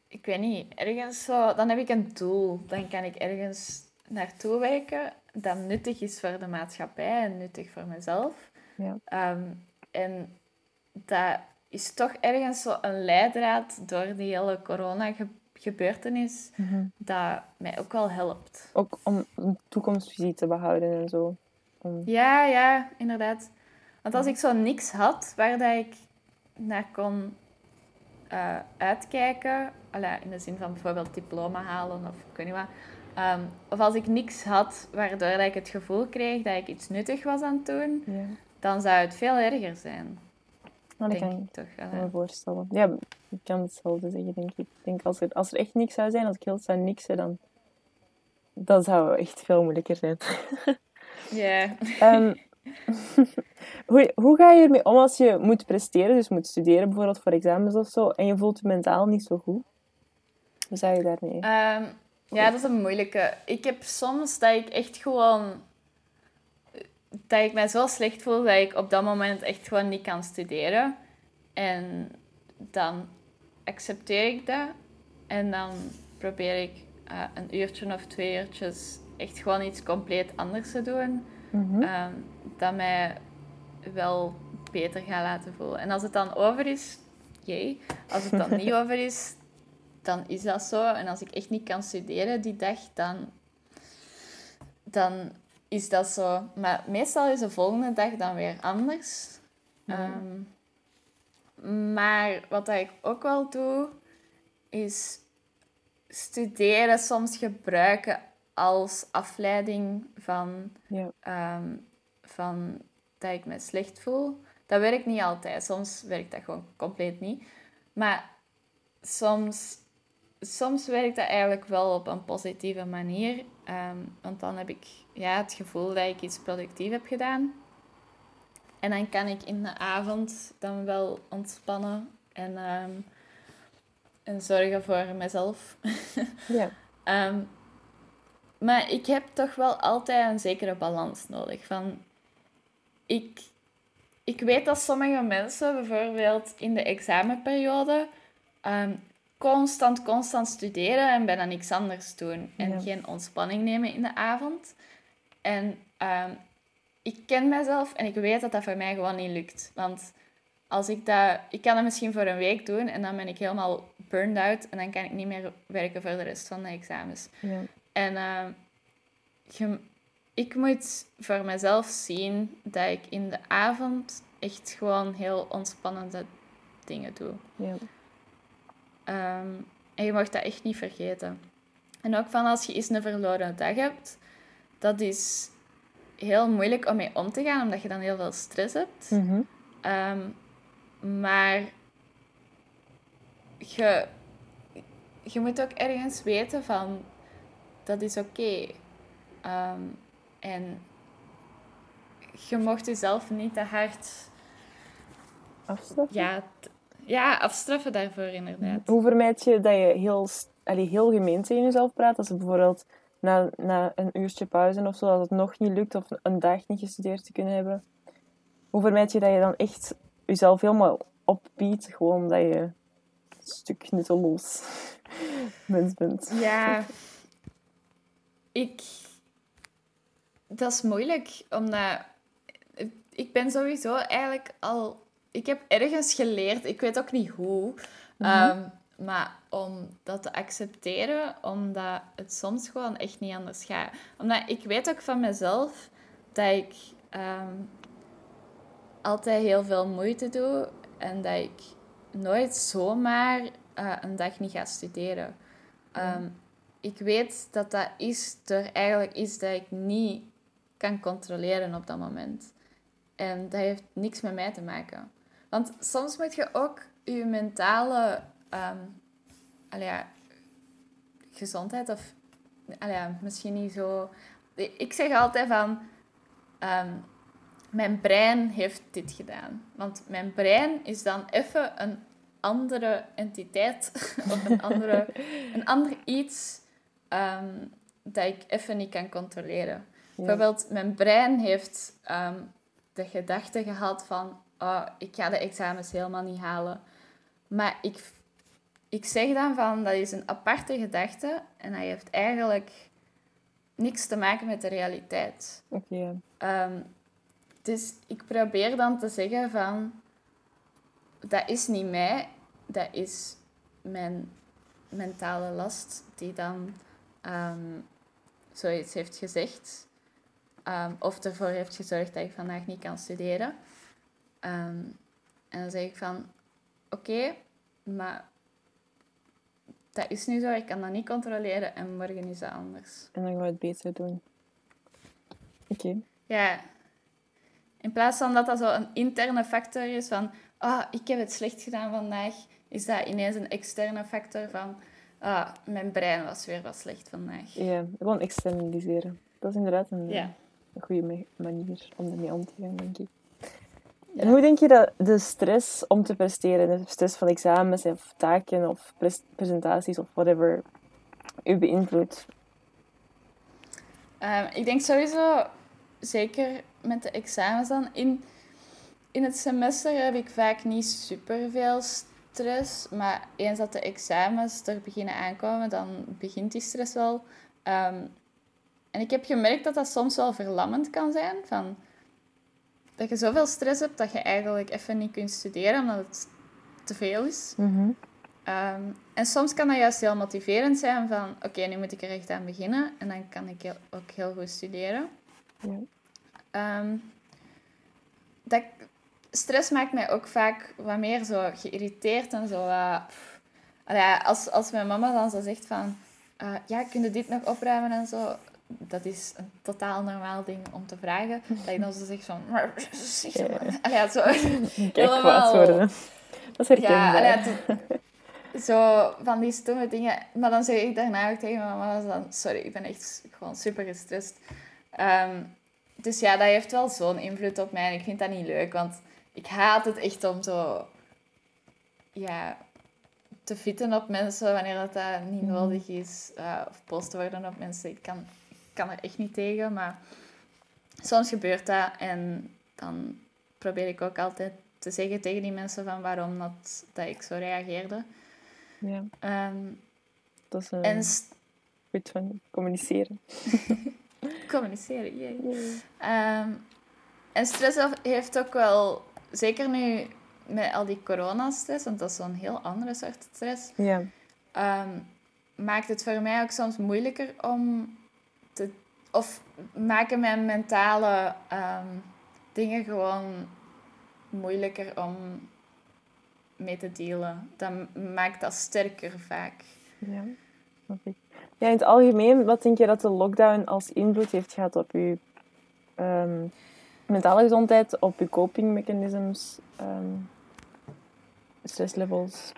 Speaker 2: ik weet niet, ergens zo... Dan heb ik een doel. Dan kan ik ergens naartoe werken dat nuttig is voor de maatschappij en nuttig voor mezelf.
Speaker 1: Ja.
Speaker 2: Ehm, en dat is toch ergens zo een leidraad door die hele corona-gebeurtenis
Speaker 1: Mhm.
Speaker 2: dat mij ook wel helpt.
Speaker 1: Ook om een toekomstvisie te behouden en zo. Om-
Speaker 2: Ja, ja, inderdaad. Want als ik zo niks had waar dat ik naar kon eh, uitkijken, allee, in de zin van bijvoorbeeld diploma halen of ik weet niet wat, ehm, of als ik niks had waardoor dat ik het gevoel kreeg dat ik iets nuttig was aan het doen,
Speaker 1: ja.
Speaker 2: dan zou het veel erger zijn,
Speaker 1: Nou, dat
Speaker 2: denk
Speaker 1: kan
Speaker 2: ik toch. Allee.
Speaker 1: me voorstellen. Ja, ik kan hetzelfde zeggen, denk ik. Ik denk, als er, als er echt niks zou zijn, als ik heel zou niksen, dan, dan zou het echt veel moeilijker zijn. <laughs>
Speaker 2: Ja.
Speaker 1: Ehm, <laughs> hoe, hoe ga je ermee om als je moet presteren, dus moet studeren bijvoorbeeld voor examens of zo, en je voelt je mentaal niet zo goed? Hoe zou je daarmee?
Speaker 2: Ehm, ja, dat is een moeilijke. Ik heb soms dat ik echt gewoon... Dat ik mij zo slecht voel dat ik op dat moment echt gewoon niet kan studeren. En dan accepteer ik dat. En dan probeer ik eh, een uurtje of twee uurtjes echt gewoon iets compleet anders te doen,
Speaker 1: Mhm.
Speaker 2: ehm, dat mij wel beter gaat laten voelen. En als het dan over is, jee. Als het dan niet <laughs> over is, dan is dat zo. En als ik echt niet kan studeren die dag, dan, dan is dat zo. Maar meestal is de volgende dag dan weer anders. Ehm, maar wat dat ik ook wel doe, is studeren soms gebruiken als afleiding van,
Speaker 1: Ja.
Speaker 2: ehm, van dat ik me slecht voel. Dat werkt niet altijd. Soms werkt dat gewoon compleet niet. Maar soms, soms werkt dat eigenlijk wel op een positieve manier. Ehm, want dan heb ik ja, het gevoel dat ik iets productief heb gedaan. En dan kan ik in de avond dan wel ontspannen en, ehm, en zorgen voor mezelf. <laughs>
Speaker 1: Ja.
Speaker 2: Ehm, maar ik heb toch wel altijd een zekere balans nodig. Van, ik, ik weet dat sommige mensen bijvoorbeeld in de examenperiode ehm, constant, constant studeren en bijna niks anders doen. En
Speaker 1: Ja.
Speaker 2: geen ontspanning nemen in de avond. En ehm, ik ken mezelf en ik weet dat dat voor mij gewoon niet lukt. Want als ik dat... Ik kan dat misschien voor een week doen en dan ben ik helemaal burned out. En dan kan ik niet meer werken voor de rest van de examens.
Speaker 1: Ja.
Speaker 2: En je- ik moet voor mezelf zien dat ik in de avond echt gewoon heel ontspannende dingen doe.
Speaker 1: Ja.
Speaker 2: Ehm, en je mag dat echt niet vergeten. En ook van als je eens een verloren dag hebt, dat is heel moeilijk om mee om te gaan, omdat je dan heel veel stress hebt.
Speaker 1: Mhm.
Speaker 2: Ehm, maar je, je moet ook ergens weten van dat is oké. Ehm, en je mocht jezelf niet te hard
Speaker 1: Afstraffen?
Speaker 2: ja, ja, afstraffen daarvoor inderdaad.
Speaker 1: Hoe vermijd je dat je heel, allee, heel gemeen tegen jezelf praat? Als je bijvoorbeeld na, na een uurtje pauze of zo, als het nog niet lukt of een dag niet gestudeerd te kunnen hebben. Hoe vermijd je dat je dan echt jezelf helemaal opbiedt, gewoon omdat je een stuk nutteloos <laughs> mens bent?
Speaker 2: Ja, <laughs> ik. Dat is moeilijk, omdat ik ben sowieso eigenlijk al. Ik heb ergens geleerd, ik weet ook niet hoe, ehm, maar om dat te accepteren, omdat het soms gewoon echt niet anders gaat. Omdat ik weet ook van mezelf dat ik ehm, altijd heel veel moeite doe en dat ik nooit zomaar eh, een dag niet ga studeren. Ehm, ik weet dat dat is er eigenlijk is dat ik niet kan controleren op dat moment. En dat heeft niks met mij te maken. Want soms moet je ook je mentale ja, gezondheid of ja, misschien niet zo. Ik zeg altijd van ehm, mijn brein heeft dit gedaan. Want mijn brein is dan even een andere entiteit <laughs> of een, andere, <laughs> een ander iets ehm, dat ik even niet kan controleren. Bijvoorbeeld, mijn brein heeft ehm, de gedachte gehad van oh, ik ga de examens helemaal niet halen. Maar ik, ik zeg dan van dat is een aparte gedachte en hij heeft eigenlijk niks te maken met de realiteit.
Speaker 1: Oké.
Speaker 2: Ehm, dus ik probeer dan te zeggen van... Dat is niet mij, dat is mijn mentale last die dan ehm, zoiets heeft gezegd. Ehm, of ervoor heeft gezorgd dat ik vandaag niet kan studeren. Ehm, en dan zeg ik van... Oké, maar... Dat is nu zo, ik kan dat niet controleren en morgen is dat anders.
Speaker 1: En dan gaan we het beter doen. Oké.
Speaker 2: Ja. In plaats van dat dat zo een interne factor is van... Ah, ik heb het slecht gedaan vandaag. Is dat ineens een externe factor van... Ah, mijn brein was weer wat slecht vandaag.
Speaker 1: Ja, gewoon externaliseren. Dat is inderdaad een,
Speaker 2: Ja.
Speaker 1: Een goede manier om ermee om te gaan, denk ik. En hoe denk je dat de stress om te presteren, de stress van examens of taken of pres- presentaties of whatever, u beïnvloedt?
Speaker 2: Ehm, ik denk sowieso, zeker met de examens dan, in, in het semester heb ik vaak niet superveel stress. Maar eens dat de examens er beginnen aankomen, dan begint die stress wel. Ehm, en ik heb gemerkt dat dat soms wel verlammend kan zijn. Van, dat je zoveel stress hebt dat je eigenlijk even niet kunt studeren omdat het te veel is.
Speaker 1: Mhm.
Speaker 2: Ehm, en soms kan dat juist heel motiverend zijn van oké, nu moet ik er echt aan beginnen en dan kan ik heel- ook heel goed studeren.
Speaker 1: Ja.
Speaker 2: Ehm, dat, stress maakt mij ook vaak wat meer zo geïrriteerd en zo. Allee, als, als mijn mama dan zo zegt van eh, ja, kun je dit nog opruimen en zo. Dat is een totaal normaal ding om te vragen. <laughs> Dat ik dan zo <laughs> zeg van... Zeg maar. Allee, ja, zo. <laughs>
Speaker 1: Kijk,
Speaker 2: Helemaal-
Speaker 1: kwaad worden. Dat is
Speaker 2: Ja, allee, het- zo van die stomme dingen. Maar dan zeg ik daarna ook tegen mijn mama dan... Sorry, ik ben echt gewoon super gestrest. Ehm, dus ja, dat heeft wel zo'n invloed op mij. En ik vind dat niet leuk, want ik haat het echt om zo... Ja, te fitten op mensen wanneer dat, dat niet
Speaker 1: Mhm.
Speaker 2: nodig is. eh, of boos te worden op mensen. Ik kan, kan er echt niet tegen, maar... Soms gebeurt dat en dan probeer ik ook altijd te zeggen tegen die mensen van waarom dat, dat ik zo reageerde.
Speaker 1: Ja,
Speaker 2: Ehm,
Speaker 1: dat is een
Speaker 2: en s-
Speaker 1: goed van communiceren. <laughs>
Speaker 2: communiceren, jee. Ehm, en stress heeft ook wel, zeker nu met al die coronastress, want dat is zo'n heel andere soort stress,
Speaker 1: Ja,
Speaker 2: ehm, maakt het voor mij ook soms moeilijker om. Of maken mijn mentale ehm, dingen gewoon moeilijker om mee te dealen. Dat maakt dat sterker vaak.
Speaker 1: ja, ik. Ja, in het algemeen, wat denk je dat de lockdown als invloed heeft gehad op je ehm, mentale gezondheid, op je copingmechanisms, ehm stresslevels?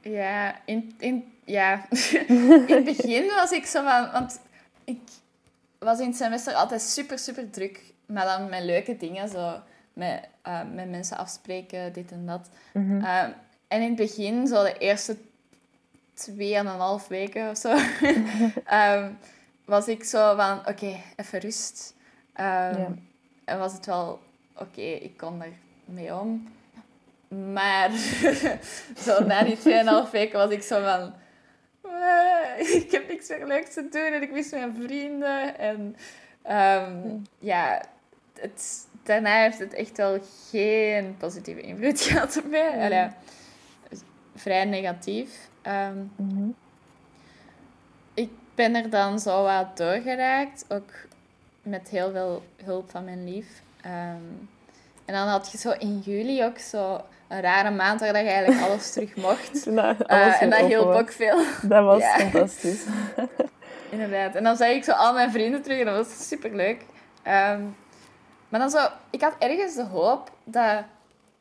Speaker 2: Ja, in, in, ja. <laughs> in het begin was ik zo van... Want ik was in het semester altijd super, super druk. Maar dan met leuke dingen, zo met, eh, met mensen afspreken, dit en dat.
Speaker 1: Mhm.
Speaker 2: Ehm, en in het begin, zo de eerste tweeënhalf weken of zo, <laughs> ehm, was ik zo van, oké, even rust. Ehm. En was het wel, oké, ik kon er mee om. Maar <laughs> zo na die tweeënhalf weken was ik zo van, "Eh, <laughs> ik heb niks meer leuks te doen en ik mis mijn vrienden. En ehm, ja, het, daarna heeft het echt wel geen positieve invloed <laughs> gehad op mij. Allee, vrij negatief. Ehm,
Speaker 1: Mhm.
Speaker 2: ik ben er dan zo wat doorgeraakt, ook met heel veel hulp van mijn lief. Ehm, en dan had je zo in juli ook zo een rare maand waar dat je eigenlijk alles terug mocht. <laughs> Eh,
Speaker 1: alles
Speaker 2: en dat hielp ook veel,
Speaker 1: Dat was
Speaker 2: Ja.
Speaker 1: fantastisch. <laughs>
Speaker 2: inderdaad. En dan zag ik zo al mijn vrienden terug en dat was superleuk. Ehm maar dan zo, ik had ergens de hoop dat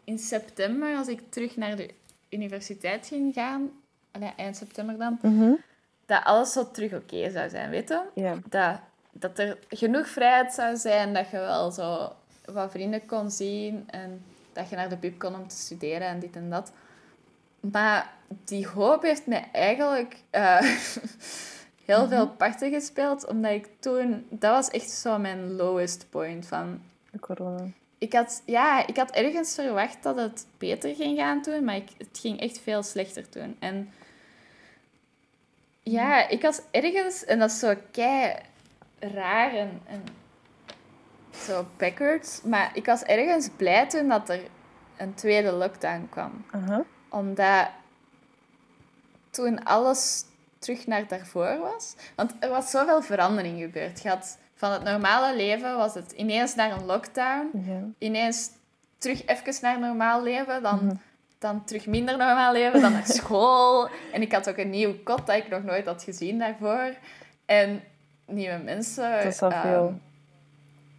Speaker 2: in september, als ik terug naar de universiteit ging gaan, eind september dan,
Speaker 1: Mhm.
Speaker 2: dat alles zo terug oké zou zijn, weet je?
Speaker 1: Ja,
Speaker 2: dat, dat er genoeg vrijheid zou zijn, dat je wel zo wat vrienden kon zien en dat je naar de pub kon om te studeren en dit en dat. Maar die hoop heeft mij eigenlijk eh, <laughs> heel veel parten gespeeld, omdat ik toen... Dat was echt zo mijn lowest point van...
Speaker 1: de corona.
Speaker 2: Ik had, ja, ik had ergens verwacht dat het beter ging gaan toen, maar ik, het ging echt veel slechter toen. En ja, ik was ergens, en dat is zo kei raar en, en zo backwards, maar ik was ergens blij toen dat er een tweede lockdown kwam. Omdat toen alles terug naar daarvoor was. Want er was zoveel verandering gebeurd. Je had van het normale leven was het ineens naar een lockdown ineens terug even naar normaal leven, dan,
Speaker 1: Mhm.
Speaker 2: dan terug minder normaal leven, dan naar <laughs> school. En ik had ook een nieuw kot dat ik nog nooit had gezien daarvoor. En nieuwe mensen.
Speaker 1: Dat is wel
Speaker 2: ehm,
Speaker 1: veel.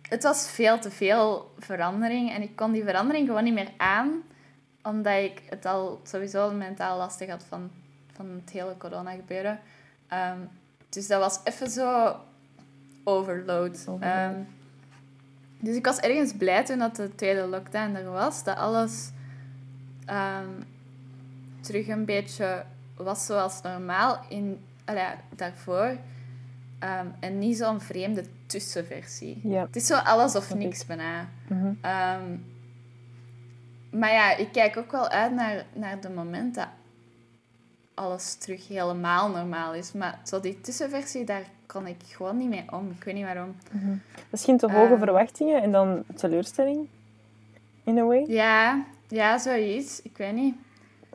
Speaker 2: Het was veel te veel verandering en ik kon die verandering gewoon niet meer aan, omdat ik het al sowieso mentaal lastig had van, van het hele corona gebeuren. Ehm, dus dat was even zo overload.
Speaker 1: Overload.
Speaker 2: Ehm, dus ik was ergens blij toen dat de tweede lockdown er was, dat alles ehm, terug een beetje was zoals normaal in, allee, daarvoor. Ehm, en niet zo'n vreemde tussenversie. Het is zo alles of niks bijna. Ehm, maar ja, ik kijk ook wel uit naar, naar de moment dat alles terug helemaal normaal is. Maar zo die tussenversie, daar kon ik gewoon niet mee om. Ik weet niet waarom.
Speaker 1: Misschien te hoge
Speaker 2: Ehm.
Speaker 1: verwachtingen en dan teleurstelling, in a way.
Speaker 2: Ja, ja, zoiets. Ik weet niet.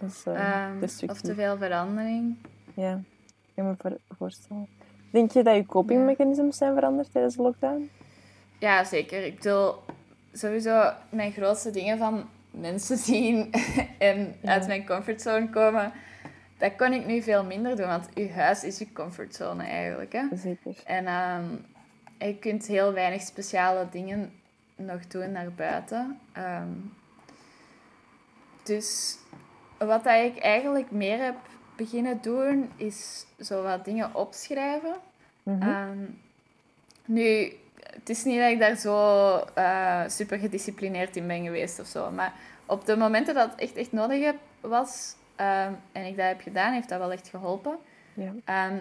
Speaker 1: Is uh,
Speaker 2: of te veel verandering.
Speaker 1: Ja, ik kan me voor- voorstellen. Denk je dat je copingmechanismes zijn veranderd tijdens de lockdown?
Speaker 2: Ja, zeker. Ik bedoel, sowieso mijn grootste dingen van mensen <laughs> zien en
Speaker 1: Ja.
Speaker 2: uit mijn comfortzone komen, dat kon ik nu veel minder doen, want je huis is je comfortzone eigenlijk. Hè?
Speaker 1: Zeker.
Speaker 2: En ehm, je kunt heel weinig speciale dingen nog doen naar buiten. Ehm, dus wat dat ik eigenlijk meer heb beginnen doen, is zo wat dingen opschrijven.
Speaker 1: Mhm.
Speaker 2: Ehm, nu, het is niet dat ik daar zo eh, super gedisciplineerd in ben geweest of zo. Maar op de momenten dat het echt, echt nodig was ehm, en ik dat heb gedaan, heeft dat wel echt geholpen.
Speaker 1: Ja.
Speaker 2: Ehm,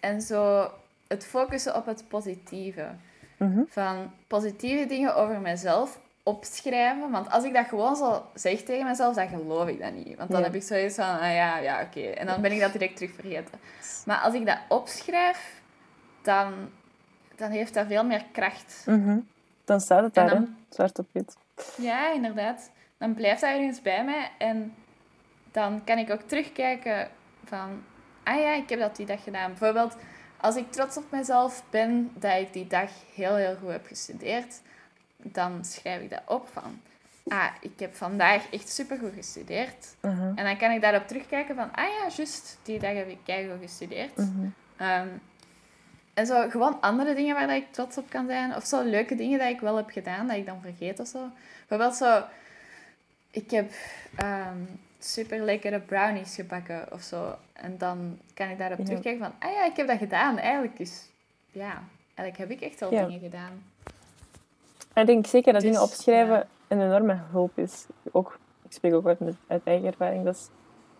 Speaker 2: en zo het focussen op het positieve.
Speaker 1: Mhm.
Speaker 2: Van positieve dingen over mezelf opschrijven. Want als ik dat gewoon zo zeg tegen mezelf, dan geloof ik dat niet. Want dan
Speaker 1: Ja.
Speaker 2: heb ik zoiets van, ah ja, ja, oké. En dan ben ik dat direct terug vergeten. Maar als ik dat opschrijf, dan, dan heeft dat veel meer kracht.
Speaker 1: Mhm. Dan staat het
Speaker 2: En
Speaker 1: daar,
Speaker 2: dan-
Speaker 1: hè? zwart op wit.
Speaker 2: Ja, inderdaad. Dan blijft dat ergens bij mij. En dan kan ik ook terugkijken van... Ah ja, ik heb dat die dag gedaan. Bijvoorbeeld, als ik trots op mezelf ben dat ik die dag heel, heel goed heb gestudeerd, dan schrijf ik dat op van... Ah, ik heb vandaag echt supergoed gestudeerd.
Speaker 1: Mhm.
Speaker 2: En dan kan ik daarop terugkijken van... Ah ja, juist, die dag heb ik keigoed gestudeerd.
Speaker 1: Mhm.
Speaker 2: Ehm, en zo gewoon andere dingen waar dat ik trots op kan zijn. Of zo leuke dingen dat ik wel heb gedaan, dat ik dan vergeet of zo. Bijvoorbeeld zo... Ik heb ehm super lekkere brownies gebakken of zo. En dan kan ik daarop
Speaker 1: Ja.
Speaker 2: terugkijken van... Ah ja, ik heb dat gedaan. Eigenlijk is... Ja, eigenlijk heb ik echt wel
Speaker 1: Ja.
Speaker 2: dingen gedaan.
Speaker 1: Ik denk zeker dat
Speaker 2: Dus,
Speaker 1: dingen opschrijven
Speaker 2: ja.
Speaker 1: een enorme hulp is. Ook, ik spreek ook uit, uit eigen ervaring. Dat is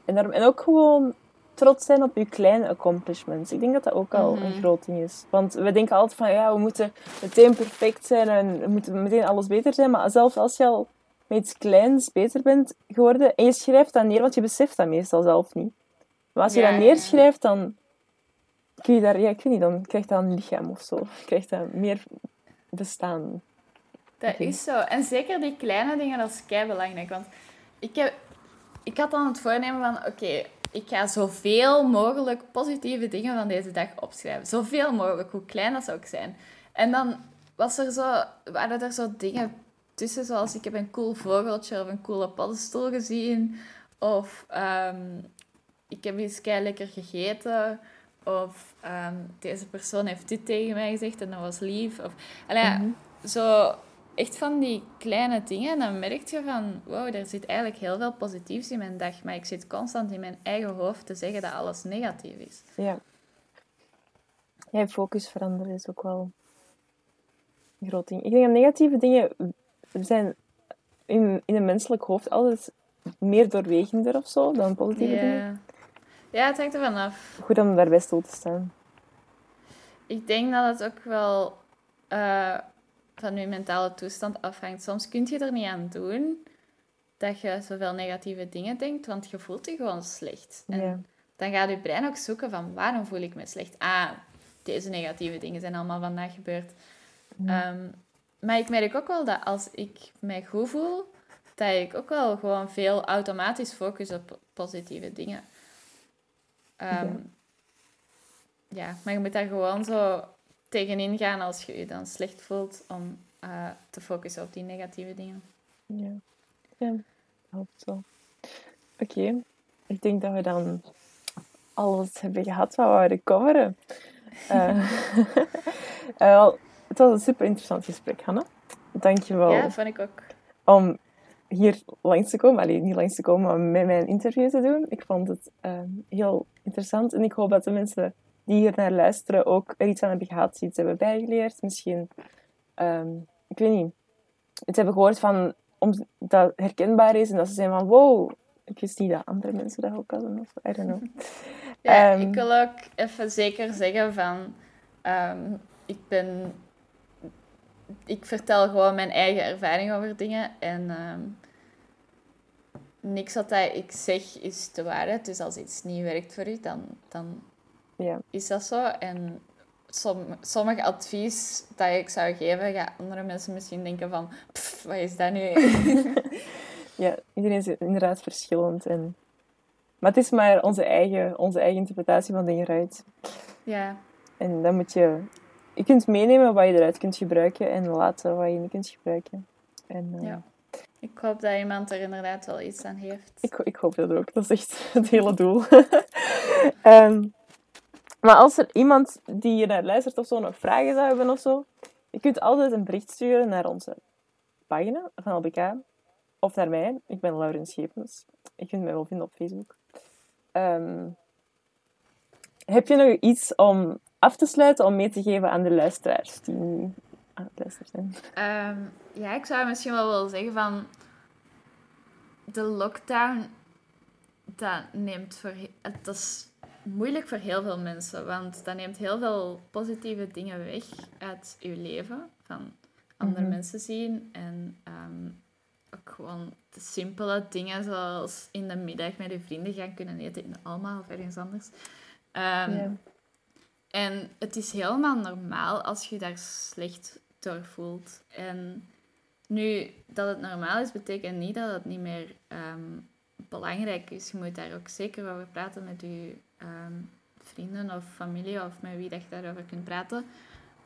Speaker 1: enorm. En ook gewoon trots zijn op je kleine accomplishments. Ik denk dat dat ook al
Speaker 2: Mhm.
Speaker 1: een groot ding is. Want we denken altijd van, ja, we moeten meteen perfect zijn en we moeten meteen alles beter zijn. Maar zelfs als je al met iets kleins beter bent geworden en je schrijft dat neer, want je beseft dat meestal zelf niet. Maar als je
Speaker 2: Ja,
Speaker 1: dat neerschrijft, dan kun je daar, ja, ik weet niet, dan krijgt dat een lichaam of zo. Je krijgt dat meer bestaan.
Speaker 2: Dat is zo. En zeker die kleine dingen, dat is kei belangrijk. Want ik, heb, ik had dan het voornemen van, oké, ik ga zoveel mogelijk positieve dingen van deze dag opschrijven. Zoveel mogelijk, hoe klein dat zou ook zijn. En dan was er zo, waren er zo dingen tussen, zoals ik heb een cool vogeltje of een coole paddenstoel gezien. Of ehm, ik heb iets kei lekker gegeten. Of ehm, deze persoon heeft dit tegen mij gezegd en dat was lief. Of, Allee,
Speaker 1: Mhm.
Speaker 2: zo echt van die kleine dingen. Dan merk je van, wow, er zit eigenlijk heel veel positiefs in mijn dag. Maar ik zit constant in mijn eigen hoofd te zeggen dat alles negatief is.
Speaker 1: Ja. Ja, je focus veranderen is ook wel een groot ding. Ik denk dat negatieve dingen zijn in, in een menselijk hoofd altijd meer doorwegender of zo dan positieve dingen.
Speaker 2: Ja. ja, het hangt ervan af.
Speaker 1: Goed om daarbij stil te staan.
Speaker 2: Ik denk dat het ook wel eh, van je mentale toestand afhangt. Soms kun je er niet aan doen dat je zoveel negatieve dingen denkt, want je voelt je gewoon slecht. En
Speaker 1: Ja.
Speaker 2: dan gaat je brein ook zoeken van waarom voel ik me slecht? Ah, deze negatieve dingen zijn allemaal vandaag gebeurd. Ehm, maar ik merk ook wel dat als ik mij goed voel, dat ik ook wel gewoon veel automatisch focus op positieve dingen. Ehm,
Speaker 1: Ja.
Speaker 2: ja, maar je moet daar gewoon zo tegenin gaan als je je dan slecht voelt om eh, te focussen op die negatieve dingen.
Speaker 1: Ja, ja helpt wel. Oké, ik denk dat we dan alles hebben gehad wat we wouden coveren. Eh, <laughs> eh, het was een super interessant gesprek, Hanne. Dank je wel
Speaker 2: Ja, vond ik ook.
Speaker 1: om hier langs te komen. Alleen niet langs te komen, maar met mijn interview te doen. Ik vond het heel interessant. En ik hoop dat de mensen die hier naar luisteren ook er iets aan hebben gehad, iets hebben bijgeleerd. Misschien, ehm, ik weet niet, het hebben gehoord van om, dat herkenbaar is en dat ze zijn van wow, ik wist niet dat andere mensen dat ook hadden. Of, I don't know. <laughs>
Speaker 2: Ja,
Speaker 1: Ehm,
Speaker 2: ik wil ook even zeker zeggen van... ehm, ik ben... Ik vertel gewoon mijn eigen ervaring over dingen. En niks wat ik zeg is de waarheid. Dus als iets niet werkt voor u, dan, dan
Speaker 1: Ja.
Speaker 2: is dat zo. En som, sommig advies dat ik zou geven, gaan andere mensen misschien denken van... "Pff, wat is dat nu? <laughs>
Speaker 1: ja, iedereen is inderdaad verschillend. En... Maar het is maar onze eigen, onze eigen interpretatie van dingen eruit.
Speaker 2: ja,
Speaker 1: En dan moet je... Je kunt meenemen wat je eruit kunt gebruiken en laten wat je niet kunt gebruiken. En, eh,
Speaker 2: Ja. ik hoop dat iemand er inderdaad wel iets aan heeft.
Speaker 1: Ik, ik hoop dat ook. Dat is echt <laughs> het hele doel. <laughs> Ehm, maar als er iemand die hier naar luistert of zo nog vragen zou hebben of zo, je kunt altijd een bericht sturen naar onze pagina van LBK. Of naar mij. Ik ben Lauren Schepens. Je kunt mij wel vinden op Facebook. Ehm, heb je nog iets om af te sluiten, om mee te geven aan de luisteraars die nu aan het luisteren zijn?
Speaker 2: Ehm, ja, ik zou misschien wel willen zeggen van... De lockdown, dat neemt voor... he- Dat is moeilijk voor heel veel mensen, want dat neemt heel veel positieve dingen weg uit je leven. Van andere
Speaker 1: Mhm.
Speaker 2: mensen zien en ehm, ook gewoon de simpele dingen zoals in de middag met je vrienden gaan kunnen eten in Alma of ergens anders. Ehm, en het is helemaal normaal als je daar slecht door voelt. En nu dat het normaal is, betekent niet dat het niet meer ehm, belangrijk is. Je moet daar ook zeker over praten met je ehm, vrienden of familie of met wie dat je daarover kunt praten.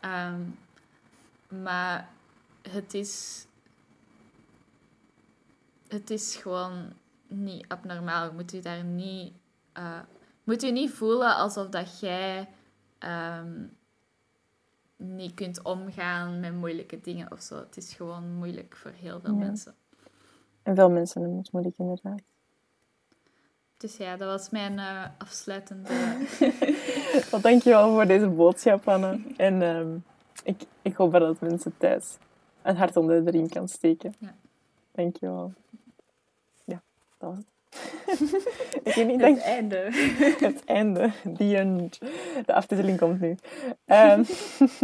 Speaker 2: Ehm, maar het is, het is gewoon niet abnormaal. Je moet je daar niet, eh, moet je niet voelen alsof dat jij ehm, niet kunt omgaan met moeilijke dingen of zo. Het is gewoon moeilijk voor heel veel
Speaker 1: Ja.
Speaker 2: mensen.
Speaker 1: En veel mensen hebben het moeilijk, inderdaad.
Speaker 2: Dus ja, dat was mijn eh, afsluitende. <laughs>
Speaker 1: Wel, dankjewel voor deze boodschap, Anne. En ehm, ik, ik hoop dat mensen thuis een hart onder de riem kan steken.
Speaker 2: Ja.
Speaker 1: Dankjewel. Ja, dat was het. <laughs> ik weet niet, denk <laughs>
Speaker 2: Het einde.
Speaker 1: het einde. The end. De aftiteling komt nu. Ehm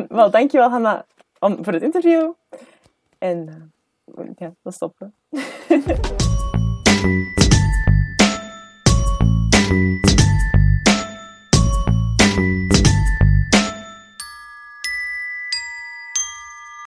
Speaker 1: wel, dankjewel, Hanna, om, voor het interview. En eh, ja, we stoppen.